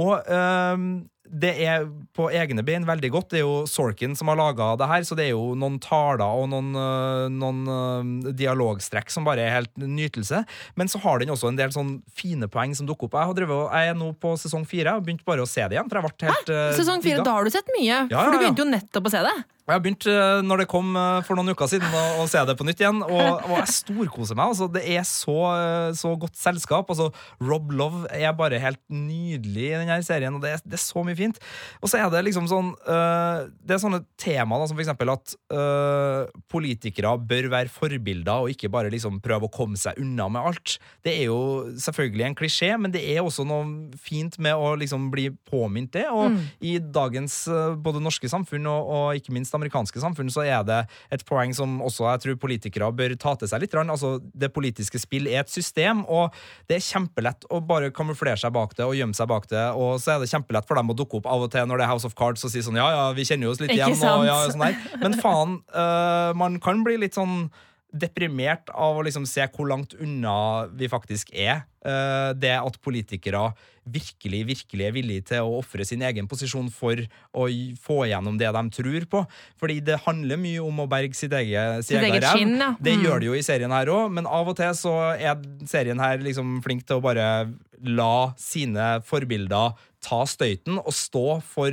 Og øhm, det er på egne bein veldig godt. Det er jo Sorkin som har laga det her, så det er jo noen taler og noen, øh, noen øh, dialogstrekk som bare er helt nytelse. Men så har den også en del sånn fine poeng som dukker opp. Jeg, har drevet, jeg er nå på sesong fire. og begynte bare å se det igjen. For jeg ble helt Hæ? Sesong fire, da har du sett mye. Ja, For du ja, ja. begynte jo nettopp å se det. Jeg har begynt øh, når det kom øh, for noen uker siden, å, se det på nytt igjen. Og, og jeg storkoser meg. Altså, det er så, øh, så godt selskap. Altså, Rob Love er bare helt nydelig i denne serien, og det er, det er så mye fint. Og så er det liksom sånn uh, Det er sånne tema da, som for eksempel at uh, politikere bør være forbilder og ikke bare liksom prøve å komme seg unna med alt. Det er jo selvfølgelig en klisjé, men det er også noe fint med å liksom bli påminnet det. Og i dagens både norske samfunn og, og ikke minst amerikanske samfunn så er det et poeng som også jeg tror politikere bør ta til seg litt. Altså, det politiske spill er et system, og det er kjempelett å bare kamuflere seg bak det og gjemme seg bak det. Og så er det kjempelett for dem å dukke opp av og til når det er House of Cards og si sånn ja, ja, vi kjenner jo oss litt igjen. Og, ja, sånn der. Men faen, øh, man kan bli litt sånn deprimert av å liksom se hvor langt unna vi faktisk er. Eh, det at politikere virkelig virkelig er villige til å ofre sin egen posisjon for å få igjennom det de tror på. Fordi det handler mye om å berge sitt eget, Sitt eget rev. ja. Det Mm. gjør det jo i serien her òg, men av og til så er serien her liksom flink til å bare la sine forbilder ta støyten og stå for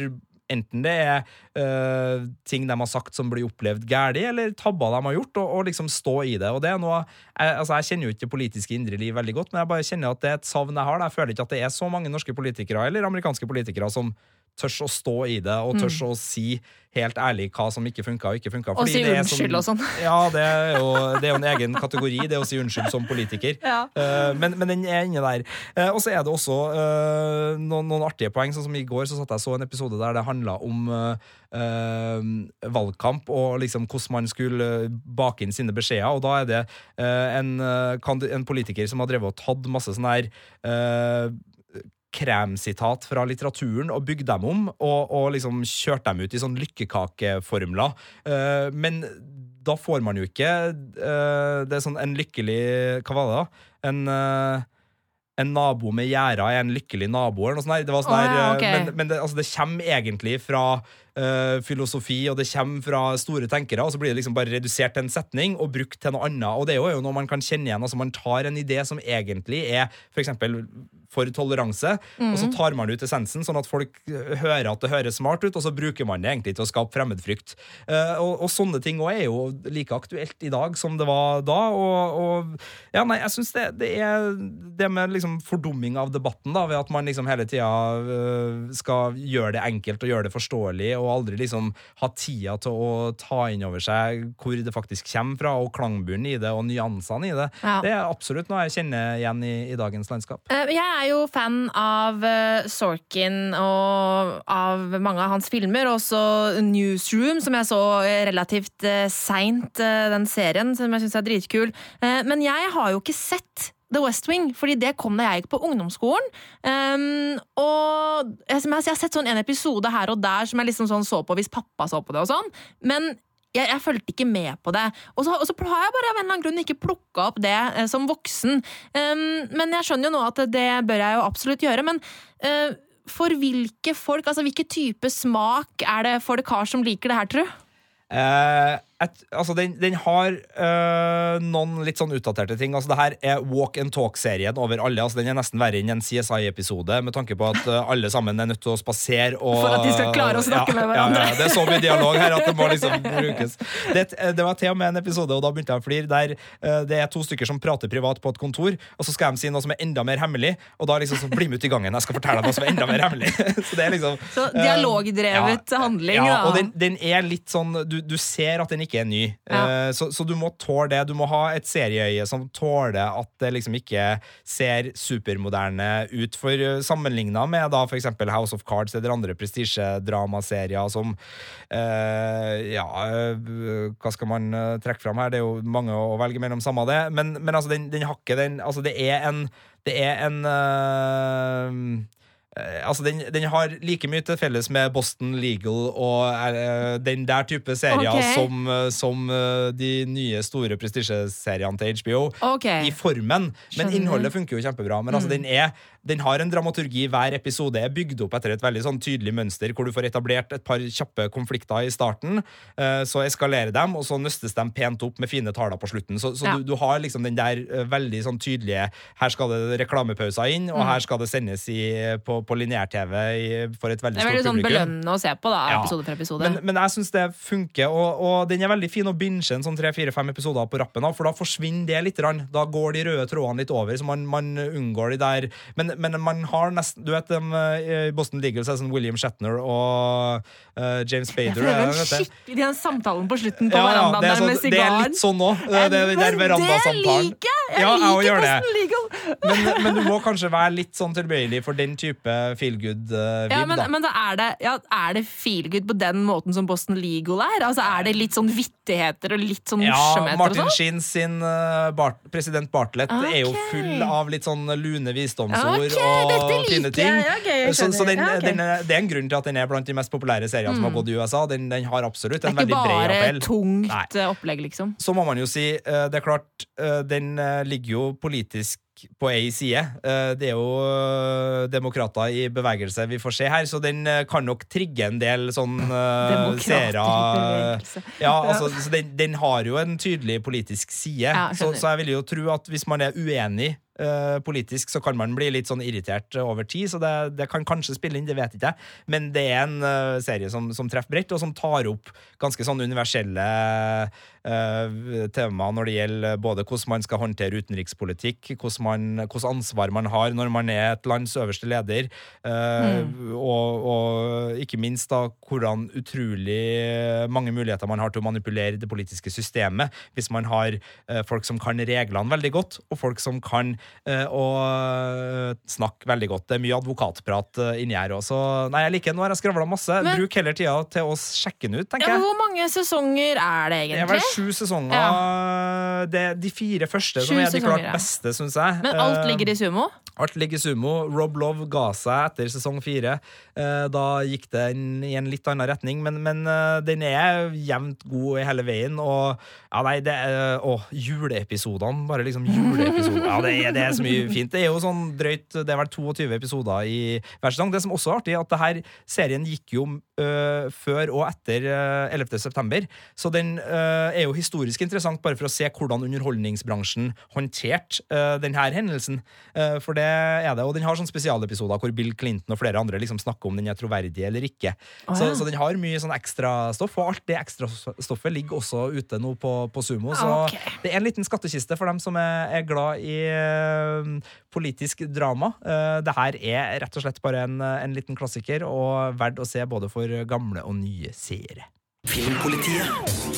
Enten det er øh, ting de har sagt som blir opplevd galt, eller tabber de har gjort, og, og liksom stå i det. Og det er noe, jeg, altså jeg kjenner jo ikke det politiske indre liv veldig godt, men jeg bare kjenner at det er et savn jeg har. Jeg føler ikke at det er så mange norske politikere eller amerikanske politikere som tørs å stå i det, og tørs å si helt ærlig hva som ikke funka og ikke funka. Og si unnskyld og sånn. Ja, det er, jo, det er jo en egen kategori, det å si unnskyld som politiker. Ja. Uh, men, men den er inne der. Uh, og så er det også uh, noen, noen artige poeng. Sånn som I går så satt jeg så en episode der det handla om valgkamp og liksom hvordan man skulle bake inn sine beskjeder. Og da er det en, en politiker som har drevet og tatt masse sånn her kremsitat fra litteraturen og bygd dem om, og, og liksom kjørt dem ut i sånn lykkekakeformler. Uh, men da får man jo ikke uh, Det er sånn en lykkelig Hva var det, da? En, uh, en nabo med gjerder er en lykkelig nabo. Eller noe sånt. der. Det var sånn oh, ja, okay. ok. men, men det, altså, det kommer egentlig fra eh, filosofi, og det kommer fra store tenkere, og så blir det liksom bare redusert til en setning og brukt til noe annet. Og det er jo noe man kan kjenne igjen. altså Man tar en idé som egentlig er for eksempel for toleranse, og så tar man ut essensen, sånn at folk hører at det høres smart ut, og så bruker man det egentlig til å skape fremmedfrykt. Uh, og, og sånne ting også er jo like aktuelt i dag som det var da. Og, og ja, nei, jeg syns det, det er det med liksom fordumming av debatten, da, ved at man liksom hele tida uh, skal gjøre det enkelt og gjøre det forståelig, og aldri liksom ha tida til å ta inn over seg hvor det faktisk kommer fra, og klangbunnen i det, og nyansene i det. Ja. Det er absolutt noe jeg kjenner igjen i, i dagens landskap. Eh, Jeg er jo fan av eh, Sorkin og av mange av hans filmer, og også Newsroom, som jeg så eh, relativt uh, seint, eh, den serien, som jeg syns er dritkul. Eh, men jeg har jo ikke sett The West Wing, fordi det kom da jeg gikk på ungdomsskolen. Um, og jeg, jeg, har sett sånn en episode her og der som jeg liksom sånn så på hvis pappa så på det og sånn, men jeg, jeg fulgte ikke med på det. Og så, og så har jeg bare av en eller annen grunn ikke plukka opp det eh, som voksen. Um, men jeg skjønner jo nå at det bør jeg jo absolutt gjøre. Men uh, for hvilke folk, altså hvilke type smak er det folk har som liker det her, tru? Eh, et, altså den, den har øh, noen litt sånn utdaterte ting. Altså det her er Walk and Talk-serien over alle. Altså Den er nesten verre enn en CSI-episode, med tanke på at øh, alle sammen er nødt til å spasere. og- For at de skal klare å snakke ja, med hverandre. Ja, ja, det er så mye dialog her at det må liksom brukes. Det, det var til og med en episode, og da begynte jeg å flire, der øh, det er to stykker som prater privat på et kontor, og så skal de si noe som er enda mer hemmelig, og da liksom så bli med ut i gangen. Jeg skal fortelle deg noe som er enda mer hemmelig. så det er liksom Så dialogdrevet handling, ja, da. og den, den er litt sånn du, du ser at den ikke er ny. Ja. Uh, så, så du må tåle det. Du må ha et serieøye som tåler at det liksom ikke ser supermoderne ut. For uh, sammenligna med da eksempel House of Cards eller andre prestisjedramaserier som uh, Ja, uh, hva skal man eh, trekke fram her? Det er jo mange å velge mellom, samme det. Men, men altså, den, den har den Altså, det er en Det er en eh, Eh, altså den, den har like mye til felles med Boston Legal og uh, den der type serier okay. som, eh, som uh, de nye store prestisjeseriene til HBO. Okay. I formen. Men Skjønner. innholdet funker jo kjempebra. Men altså, den, er, den har en dramaturgi. Hver episode er bygd opp etter et veldig sånn tydelig mønster, hvor du får etablert et par kjappe konflikter i starten. eh, så eskalerer dem, og så nøstes de pent opp med fine taler på slutten. Så, så Ja. du, du har liksom den der eh, veldig sånn tydelige Her skal det reklamepauser inn, og Mm. her skal det sendes i, på, på lineær-TV for et veldig stort publikum. Det er veldig sånn belønnende å se på, da, Ja. episode for episode. Men, men jeg syns det funker, og, og den er veldig fin å binge en sånn tre-fire-fem episoder på rappen av, for da forsvinner det litt. Da går de røde trådene litt over, så man, man unngår de der men, men man har nesten Du vet dem eh, i Boston Legal så er det sånn William Shatner og uh, James Bader. Ja, føler er den det, den samtalen på slutten på Ja, verandaen ja, er der med sigaren det er litt sånn òg. Det, det, det der verandasamtalen. Det liker jeg! Ja, liker. Boston Legal. Men, men du må kanskje være litt sånn tilbøyelig for den type feel good-vib, Ja, men, da. men da er det, ja, er det feel good på den måten som Boston Legal er? Altså Er det litt sånn vittigheter og litt sånn Ja, Martin sånn? Sheen sin uh, Bart, president Bartlett er jo full av litt sånn lune visdomsord Ok, okay, og fine ting. Ja, okay, så, så den, Ja, okay. den er, det er en grunn til at den er blant de mest populære seriene som har gått i USA. Den, den har absolutt Det en er ikke veldig bred bare appell. tungt Nei. eh, opplegg, liksom. Så må man jo si, eh, det er klart, eh, den ligger jo politisk på ei side. Det er jo demokrater i bevegelse vi får se her, så den kan nok trigge en del sånn uh, seere. Ja, altså, så den, den har jo en tydelig politisk side, Ja, så, så jeg vil jo tro at hvis man er uenig politisk, så kan man bli litt sånn irritert eh, over tid, så det, det kan kanskje spille inn, det vet ikke jeg. Men det er en uh, serie som, som treffer bredt, og som tar opp ganske sånn universelle uh, temaer når det gjelder både hvordan man skal håndtere utenrikspolitikk, hvordan, man, hvordan ansvar man har når man er et lands øverste leder, eh, og, og ikke minst da hvordan utrolig mange muligheter man har til å manipulere det politiske systemet hvis man har eh, folk som kan reglene veldig godt, og folk som kan eh, snakker snakke veldig godt. Det er mye advokatprat eh, inni her også. Nei, jeg liker den. Nå har jeg skravla masse. Men- Bruk heller tida til å sjekke den ut, tenker Ja, hvor mange sesonger er det egentlig? Det er vel sju sesonger. Det er de fire første som er de klart ja. beste, syns jeg. Men alt Eh, ligger i sumo? Alt ligger i sumo. Rob Love ga seg etter sesong fire. Eh, Da gikk det i en litt annen retning, men, men eh, den er jevnt god i hele veien. Og ja, nei, det er Å, juleepisodene. Bare liksom juleepisoder. Ja, det er, det er så mye fint. Det er jo sånn drøyt Det er vel 22 episoder i hver sesong. Det som også er artig, at det her serien gikk jo øh, før og etter øh, 11. september. Så den øh, er jo historisk interessant bare for å se hvordan underholdningsbransjen håndterte øh, denne hendelsen. Uh, for det er det. Og den har sånne spesialepisoder hvor Bill Clinton og flere andre liksom snakker om den er troverdig eller ikke. Oh, så, ja. så den har mye sånn ekstrastoff, og alt det ekstrastoffet ligger også ute nå på, på Sumo. Så okay. det er en liten skattkiste for dem som er, er glad i politisk drama. Uh, det her er rett og slett bare en, en liten klassiker, og verdt å se både for gamle og nye seere. Filmpolitiet.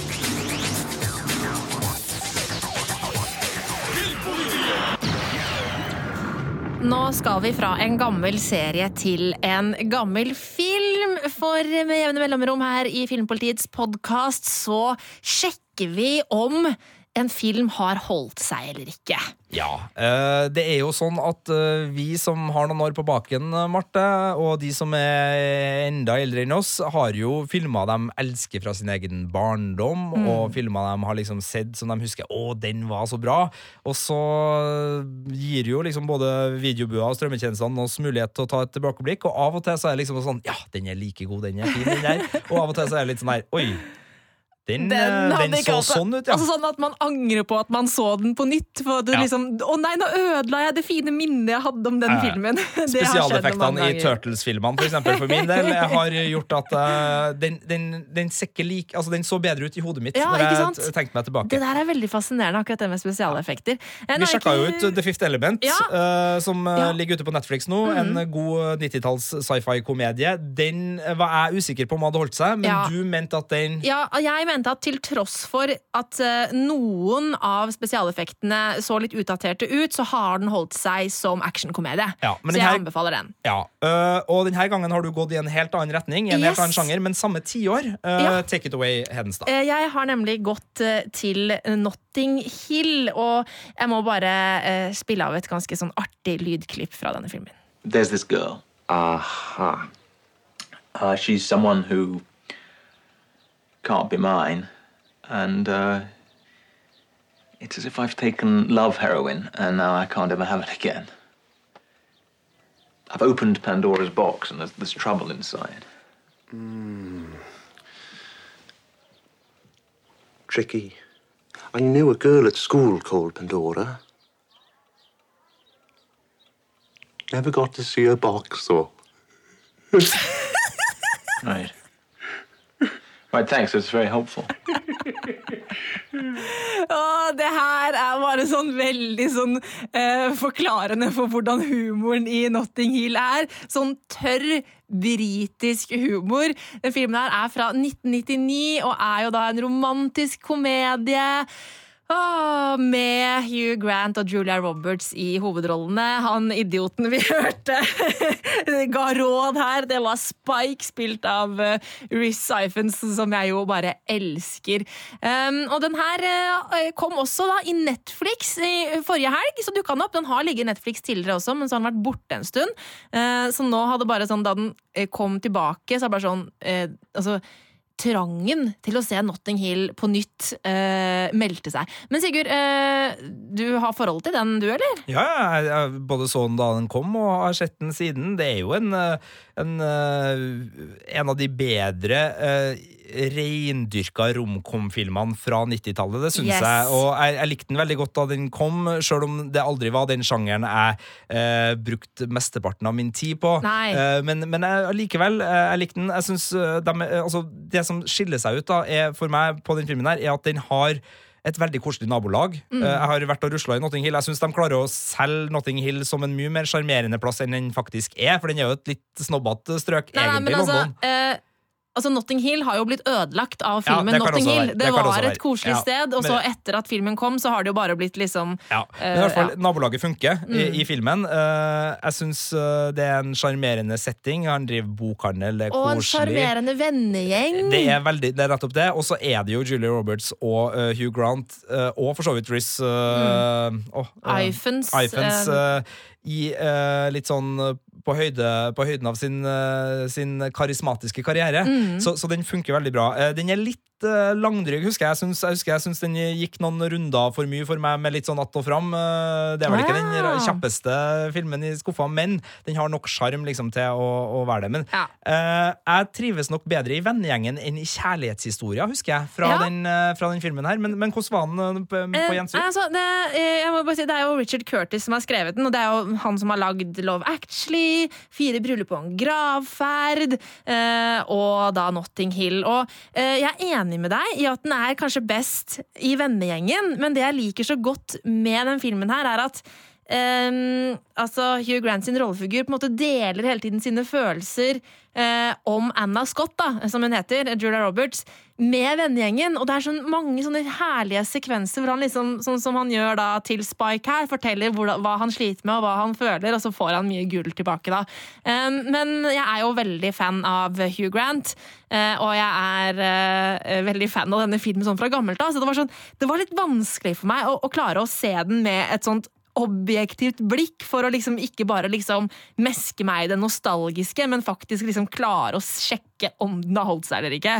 Nå skal vi fra en gammel serie til en gammel film. For med jevne mellomrom her i Filmpolitiets podkast så sjekker vi om en film har holdt seg eller ikke. Ja, eh, det er jo sånn at eh, vi som har noen år på baken, eh, Marte, og de som er enda eldre enn oss, har jo filmer de elsker fra sin egen barndom, Mm. og filmer de har liksom sett som de husker 'Å, den var så bra'. Og så gir jo liksom både videobua og strømmetjenestene oss mulighet til å ta et tilbakeblikk, og av og til så er det liksom sånn 'Ja, den er like god, den er fin, den der', og av og til så er det litt sånn her 'Oi'. Den, den, den så det. sånn ut, ja. Altså sånn at man angrer på at man så den på nytt. For du Ja. liksom Å nei, nå ødela jeg det fine minnet jeg hadde om den Ja. filmen. Spesialeffektene i. Turtles-filmene for, eksempel, for min del har gjort at uh, den, den, den, sekker lik, altså, den så bedre ut i hodet mitt Ja, når jeg tenkte meg tilbake. Det der er veldig fascinerende, akkurat det med spesialeffekter. Eh, Vi sjekka jo ut The Fifth Element, Ja. uh, som eh, Ja. ligger ute på Netflix nå. En god 90-talls sci-fi-komedie. Den var jeg usikker på om hadde holdt seg, men du mente at den Ja, jeg jeg mente at til tross for at eh, noen av spesialeffektene så litt utdaterte ut, så har den holdt seg som actionkomedie. Ja, så jeg her- anbefaler den. Ja, øh, og denne gangen har du gått i en helt annen retning, i en helt annen sjanger, men samme tiår. Øh, Ja. Take it away, Hedenstad. Eh, Jeg har nemlig gått eh, til Notting Hill, og jeg må bare eh, spille av et ganske sånn artig lydklipp fra denne filmen. There's this girl. Aha. Uh, she's someone who can't be mine. And uh, it's as if I've taken love heroin and now I can't ever have it again. I've opened Pandora's box and there's, there's trouble inside. Tricky. I knew a girl at school called Pandora. Never got to see her box, though. Right. Right, thanks. it's very helpful. oh, det her er bare sånn veldig sånn eh, forklarende for hvordan humoren i Notting Hill er. Sånn tørr britisk humor. Den filmen her er fra 1999 og er jo da en romantisk komedie. Åh, med Hugh Grant og Julia Roberts i hovedrollene. Han idioten vi hørte ga råd her, det var Spike, spilt av uh, Rhys Siphons, som jeg jo bare elsker. Um, og den her eh, kom også da i Netflix i forrige helg, så dukka den opp. Den har ligget i Netflix tidligere også, men så har den vært borte en stund. Uh, så nå hadde bare sånn, da den eh, kom tilbake, så er det bare sånn eh, altså, trangen til å se Notting Hill på nytt eh, meldte seg. Men Sigurd, eh, du har forhold til den, du, eller? Ja, jeg, både så den da den kom, og har sett den siden. Det er jo en, eh, en, eh, en av de bedre uh, reindyrka romkom-filmene fra 90-tallet, det syns Yes. jeg. Og jeg, jeg likte den veldig godt da den kom, sjøl om det aldri var den sjangeren jeg eh, brukte mesteparten av min tid på. Eh, men, men jeg, likevel, eh, jeg likte den. Jeg synes, de, eh, altså, Det som skiller seg ut da, er, for meg på den filmen, her, er at den har et veldig koselig nabolag. Mm. Eh, Jeg har vært og rusla i Notting Hill. Jeg syns de klarer å selge Notting Hill som en mye mer sjarmerende plass enn den faktisk er, for den er jo et litt snobbete strøk, Nei, nei, men altså, London. eh, altså Notting Hill har jo blitt ødelagt av filmen ja, Notting Hill. Det, Det var et koselig Ja, sted, og så etter at filmen kom, så har det jo bare blitt liksom Ja, eh, men i hvert fall, ja. Nabolaget funker i, Mm. i filmen. Uh, jeg syns det er en sjarmerende setting. Han driver bokhandel, det er Og en koselig. sjarmerende vennegjeng. Det er veldig, det er nettopp det. Og så er det jo Julie Roberts og uh, Hugh Grant, uh, og for så vidt Riz uh, Ifans, Ifans eh, eh, i eh, litt sånn eh, på, høyde, på høyden av sin, eh, sin karismatiske karriere. Mm. Så, så den funker veldig bra. Eh, Den er litt eh, langdryg, husker jeg. Jeg syns, jeg husker jeg syns den gikk noen runder for mye for meg, med litt sånn att og fram. Eh, Det er vel ikke den Ah. kjappeste filmen i skuffa, men den har nok sjarm liksom, til å, å være det. Men eh, jeg trives nok bedre i vennegjengen enn i kjærlighetshistoria, husker jeg, fra, Ja. den, eh, fra den filmen her. Men, men hvordan var den eh, på, på Eh, gjensyn? altså, det, eh, jeg må bare si, det er jo Richard Curtis som har skrevet den, og det er jo han som har lagd Love Actually, Fire bryllup og en gravferd, eh, og da Notting Hill. Og eh, jeg er enig med deg i at den er kanskje best i vennegjengen, men det jeg liker så godt med den filmen her, er at Ehm, altså Hugh Grant sin rollefigur på en måte deler hele tiden sine følelser uh, om Anna Scott, da, som hun heter, Julia Roberts, med vennegjengen. Og det er sånn mange sånne herlige sekvenser hvor han liksom, sånn som han gjør da til Spike her, forteller hvor, hva han sliter med og hva han føler, og så får han mye gull tilbake, da. Um, men jeg er jo veldig fan av Hugh Grant, Uh, og jeg er uh, veldig fan av denne filmen sånn fra gammelt av. Så det var, sånn, det var litt vanskelig for meg å, å klare å se den med et sånt objektivt blikk for å liksom ikke bare liksom meske meg i det nostalgiske, men faktisk liksom klare å sjekke om den har holdt seg eller ikke.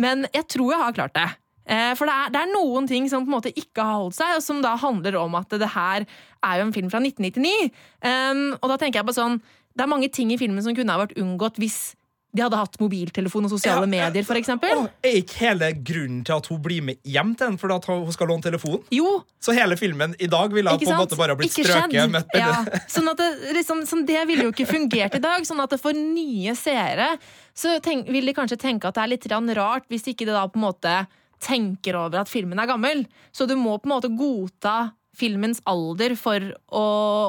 Men jeg tror jeg har klart det. Eh, For det er, det er noen ting som på en måte ikke har holdt seg, og som da handler om at det her er jo en film fra 1999. Um, og da tenker jeg på sånn Det er mange ting i filmen som kunne ha vært unngått hvis de hadde hatt mobiltelefon og sosiale medier, for eksempel. Åh, er ikke hele grunnen til at hun blir med hjem til den fordi at hun skal låne telefonen? Jo. Så hele filmen i dag ville på en måte bare blitt Ikke strøket med et Ja, sånn at det, liksom, sånn det ville jo ikke fungert i dag. Sånn at det for nye seere så tenk, vil de kanskje tenke at det er litt rart hvis ikke de da på en måte tenker over at filmen er gammel. Så du må på en måte godta filmens alder for å,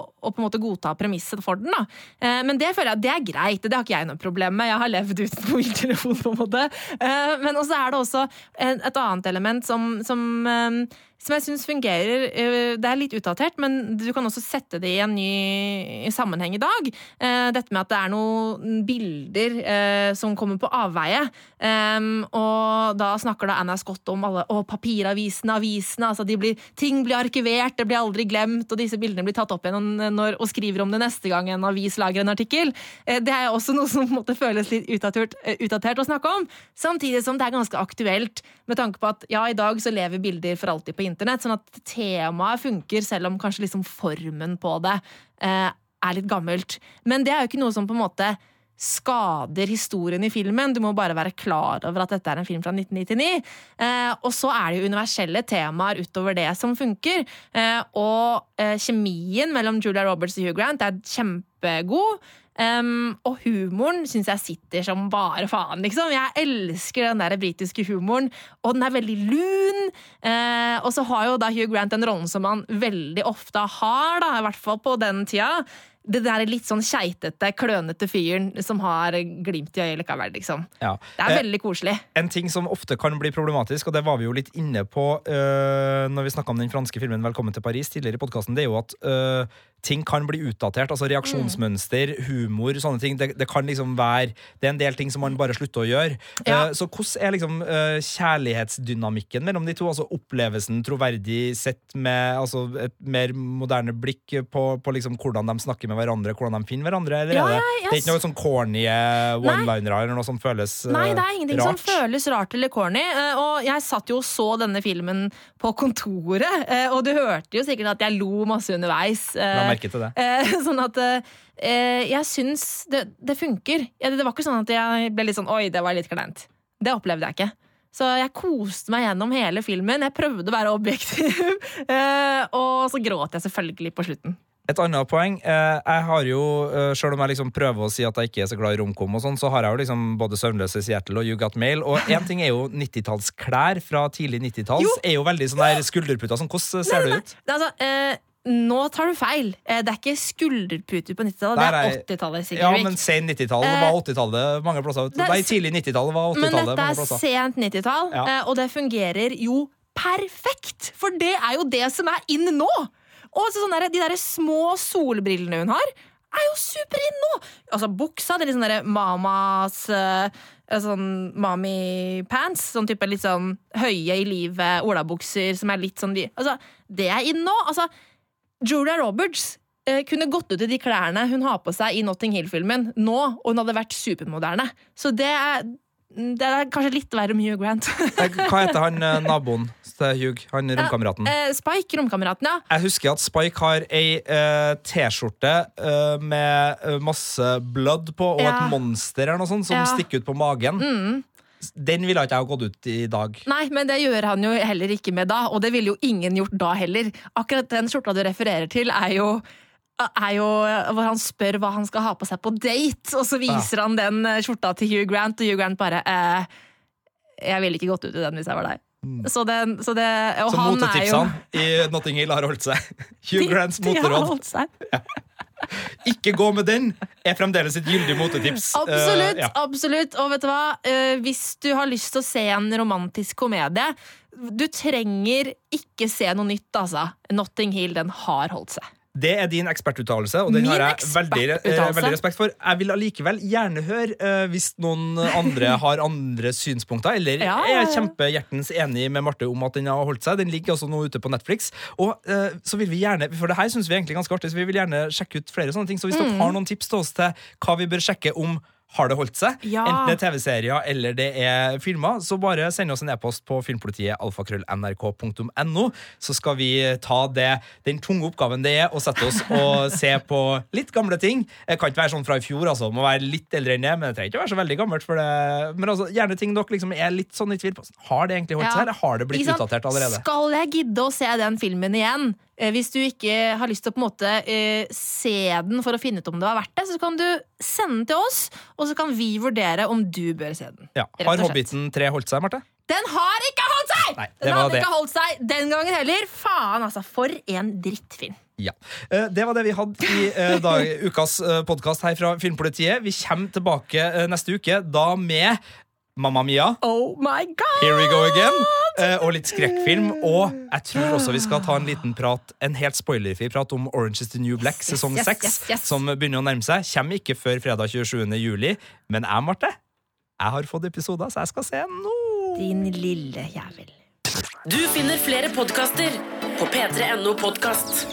å på en måte godta premisset for den. da. Eh, men det føler jeg det er greit. Det har ikke jeg noe problem med. Jeg har levd uten mobiltelefon. på en måte. Eh, men også er det også et, et annet element som, som, eh, som jeg syns fungerer. Eh, det er litt utdatert, men du kan også sette det i en ny sammenheng i dag. Eh, dette med at det er noen bilder eh, som kommer på avveie. Um, og da snakker da Anna Scott om alle å, papiravisene, avisene. altså blir, Ting blir arkivert, det blir aldri glemt, og disse bildene blir tatt opp igjen når, og skriver om det neste gang en avis lager en artikkel. Det er også noe som måte føles litt utdatert, utdatert å snakke om. Samtidig som det er ganske aktuelt, med tanke på at ja, i dag så lever bilder for alltid på internett, sånn at temaet funker, selv om kanskje liksom formen på det eh, er litt gammelt. Men det er jo ikke noe som på en måte skader historien i filmen. Du må bare være klar over at dette er en film fra 1999. Eh, og så er det jo universelle temaer utover det som funker. Eh, og eh, kjemien mellom Julia Roberts og Hugh Grant er kjempegod. Um, og humoren syns jeg sitter som bare faen, liksom. Jeg elsker den der britiske humoren, og den er veldig lun. Uh, og så har jo da Hugh Grant den rollen som han veldig ofte har, da, i hvert fall på den tida. Det der litt sånn keitete, klønete fyren som har glimt i øyet likevel, liksom. Ja. Det er Eh, veldig koselig. En ting som ofte kan bli problematisk, og det var vi jo litt inne på øh, når vi snakka om den franske filmen 'Velkommen til Paris' tidligere i podkasten, det er jo at øh, ting kan bli utdatert. Altså reaksjonsmønster, humor, sånne ting. Det, det kan liksom være Det er en del ting som man bare slutter å gjøre. Ja. Uh, så hvordan er liksom uh, kjærlighetsdynamikken mellom de to? Altså Opplevelsen troverdig sett med altså, et mer moderne blikk på, på liksom hvordan de snakker med hverandre, hvordan de finner hverandre? Eller Ja, er det, jeg det er ikke noe sånn corny one-linere eller noe som føles rart? Nei, det er ingenting som føles rart eller corny. eh, Og jeg satt jo og så denne filmen på kontoret, eh, og du hørte jo sikkert at jeg lo masse underveis. eh, La merke til det. eh, Sånn at eh, jeg syns det, det funker. Det var ikke sånn at jeg ble litt sånn oi, det var litt kleint. Det opplevde jeg ikke. Så jeg koste meg gjennom hele filmen. Jeg prøvde å være objektiv. eh, og så gråt jeg selvfølgelig på slutten. Et annet poeng. Eh, jeg har jo, eh, Selv om jeg liksom prøver å si at jeg ikke er så glad i romkom, og sånn, så har jeg jo liksom både Søvnløse Seattle og You Got Mail. Og én ting er jo 90-tallsklær fra tidlig 90-talls. Er jo veldig sånn der. Sånn, hvordan ser det ut? Det er altså, eh, nå tar du feil. Eh, det er ikke skulderputer på 90-tallet. Det er er- 80-tallet. Ja, men sen 90-tall Eh, var 80-tallet mange plasser. det er- Nei, tidlig 90-tall var Men 80-tallet dette er sent 90-tall, Ja. og det fungerer jo perfekt! For det er jo det som er inn nå! Og så sånn der, De der små solbrillene hun har, er jo super inn nå! Altså Buksa, det er litt sånn mamas eh, Sånn mommy pants. Sånn type litt sånn høye i livet olabukser som er litt sånn de... Altså, Det er inn nå! Altså, Julia Roberts eh, kunne gått ut i de klærne hun har på seg i Notting Hill-filmen nå, og hun hadde vært supermoderne. Så det er, det er kanskje litt verre med Hugh Grant. Hva heter han eh, naboen til Hugh? Han romkameraten? Eh, Spike, romkameraten, ja. Jeg husker at Spike har ei eh, T-skjorte eh, med eh, masse blood på, og Ja. et monster eller noe sånt som Ja. stikker ut på magen. Mm. Den ville ikke jeg ha gått ut i dag. Nei, men det gjør han jo heller ikke med da, og det ville jo ingen gjort da heller. Akkurat den skjorta du refererer til, er jo er jo hvor han spør hva han skal ha på seg på date, og så viser han den eh, skjorta til Hugh Grant, og Hugh Grant bare eh, Jeg ville ikke gått ut i den hvis jeg var deg. Så, den, så det Og Så han er jo i Notting Hill har holdt seg. Hugh Grants moteråd. Ja. Ikke gå med den! Er fremdeles et gyldig motetips. Absolutt. Uh, ja. absolutt Og vet du hva? Uh, hvis du har lyst til å se en romantisk komedie Du trenger ikke se noe nytt, altså. Notting Hill, den har holdt seg. Det er din ekspertuttalelse, og den Min har jeg veldig, veldig respekt for. Jeg vil allikevel gjerne høre eh, hvis noen andre har andre synspunkter, eller Ja, ja, er ja. kjempehjertens enig med Marte om at den har holdt seg. Den ligger også nå ute på Netflix. Og eh, så vil vi gjerne, For det her syns vi egentlig er ganske artig, så vi vil gjerne sjekke ut flere sånne ting. Så hvis Mm. dere har noen tips til oss til hva vi bør sjekke om har det holdt seg, Ja. enten det er TV-serier eller det er filmer, så bare send oss en e-post på filmpolitiet alfakrøll.nrk.no, så skal vi ta det, den tunge oppgaven det er å sette oss og se på litt gamle ting. Det kan ikke være sånn fra i fjor, altså. Må være litt eldre enn det, men det trenger ikke være så veldig gammelt. For det. Men altså, gjerne ting dere liksom er litt sånn i tvil på. Har det egentlig holdt Ja. seg, eller har det blitt utdatert allerede? Skal jeg gidde å se den filmen igjen? Eh, Hvis du ikke har lyst til å på en måte eh, se den for å finne ut om det var verdt det, så kan du sende den til oss, og så kan vi vurdere om du bør se den. Ja. Har. Hobbiten 3 holdt seg, Marte? Den har ikke holdt seg! Nei, den har hadde det. ikke holdt seg den gangen heller. Faen, altså. For en drittfilm. Ja. Eh, Det var det vi hadde i dag, ukas podkast her fra Filmpolitiet. Vi kommer tilbake neste uke, da med Mamma Mia. Oh my god! Here we go again. Eh, og litt skrekkfilm. Og jeg tror også vi skal ta en liten prat, en helt spoilerfri prat om Orange is the New Black Yes, sesong yes, 6, yes, yes. som begynner å nærme seg. Kommer ikke før fredag 27. juli. Men jeg, Marte, jeg har fått episoder, så jeg skal se nå. Din lille jævel. Du finner flere podkaster på p3.no podkast.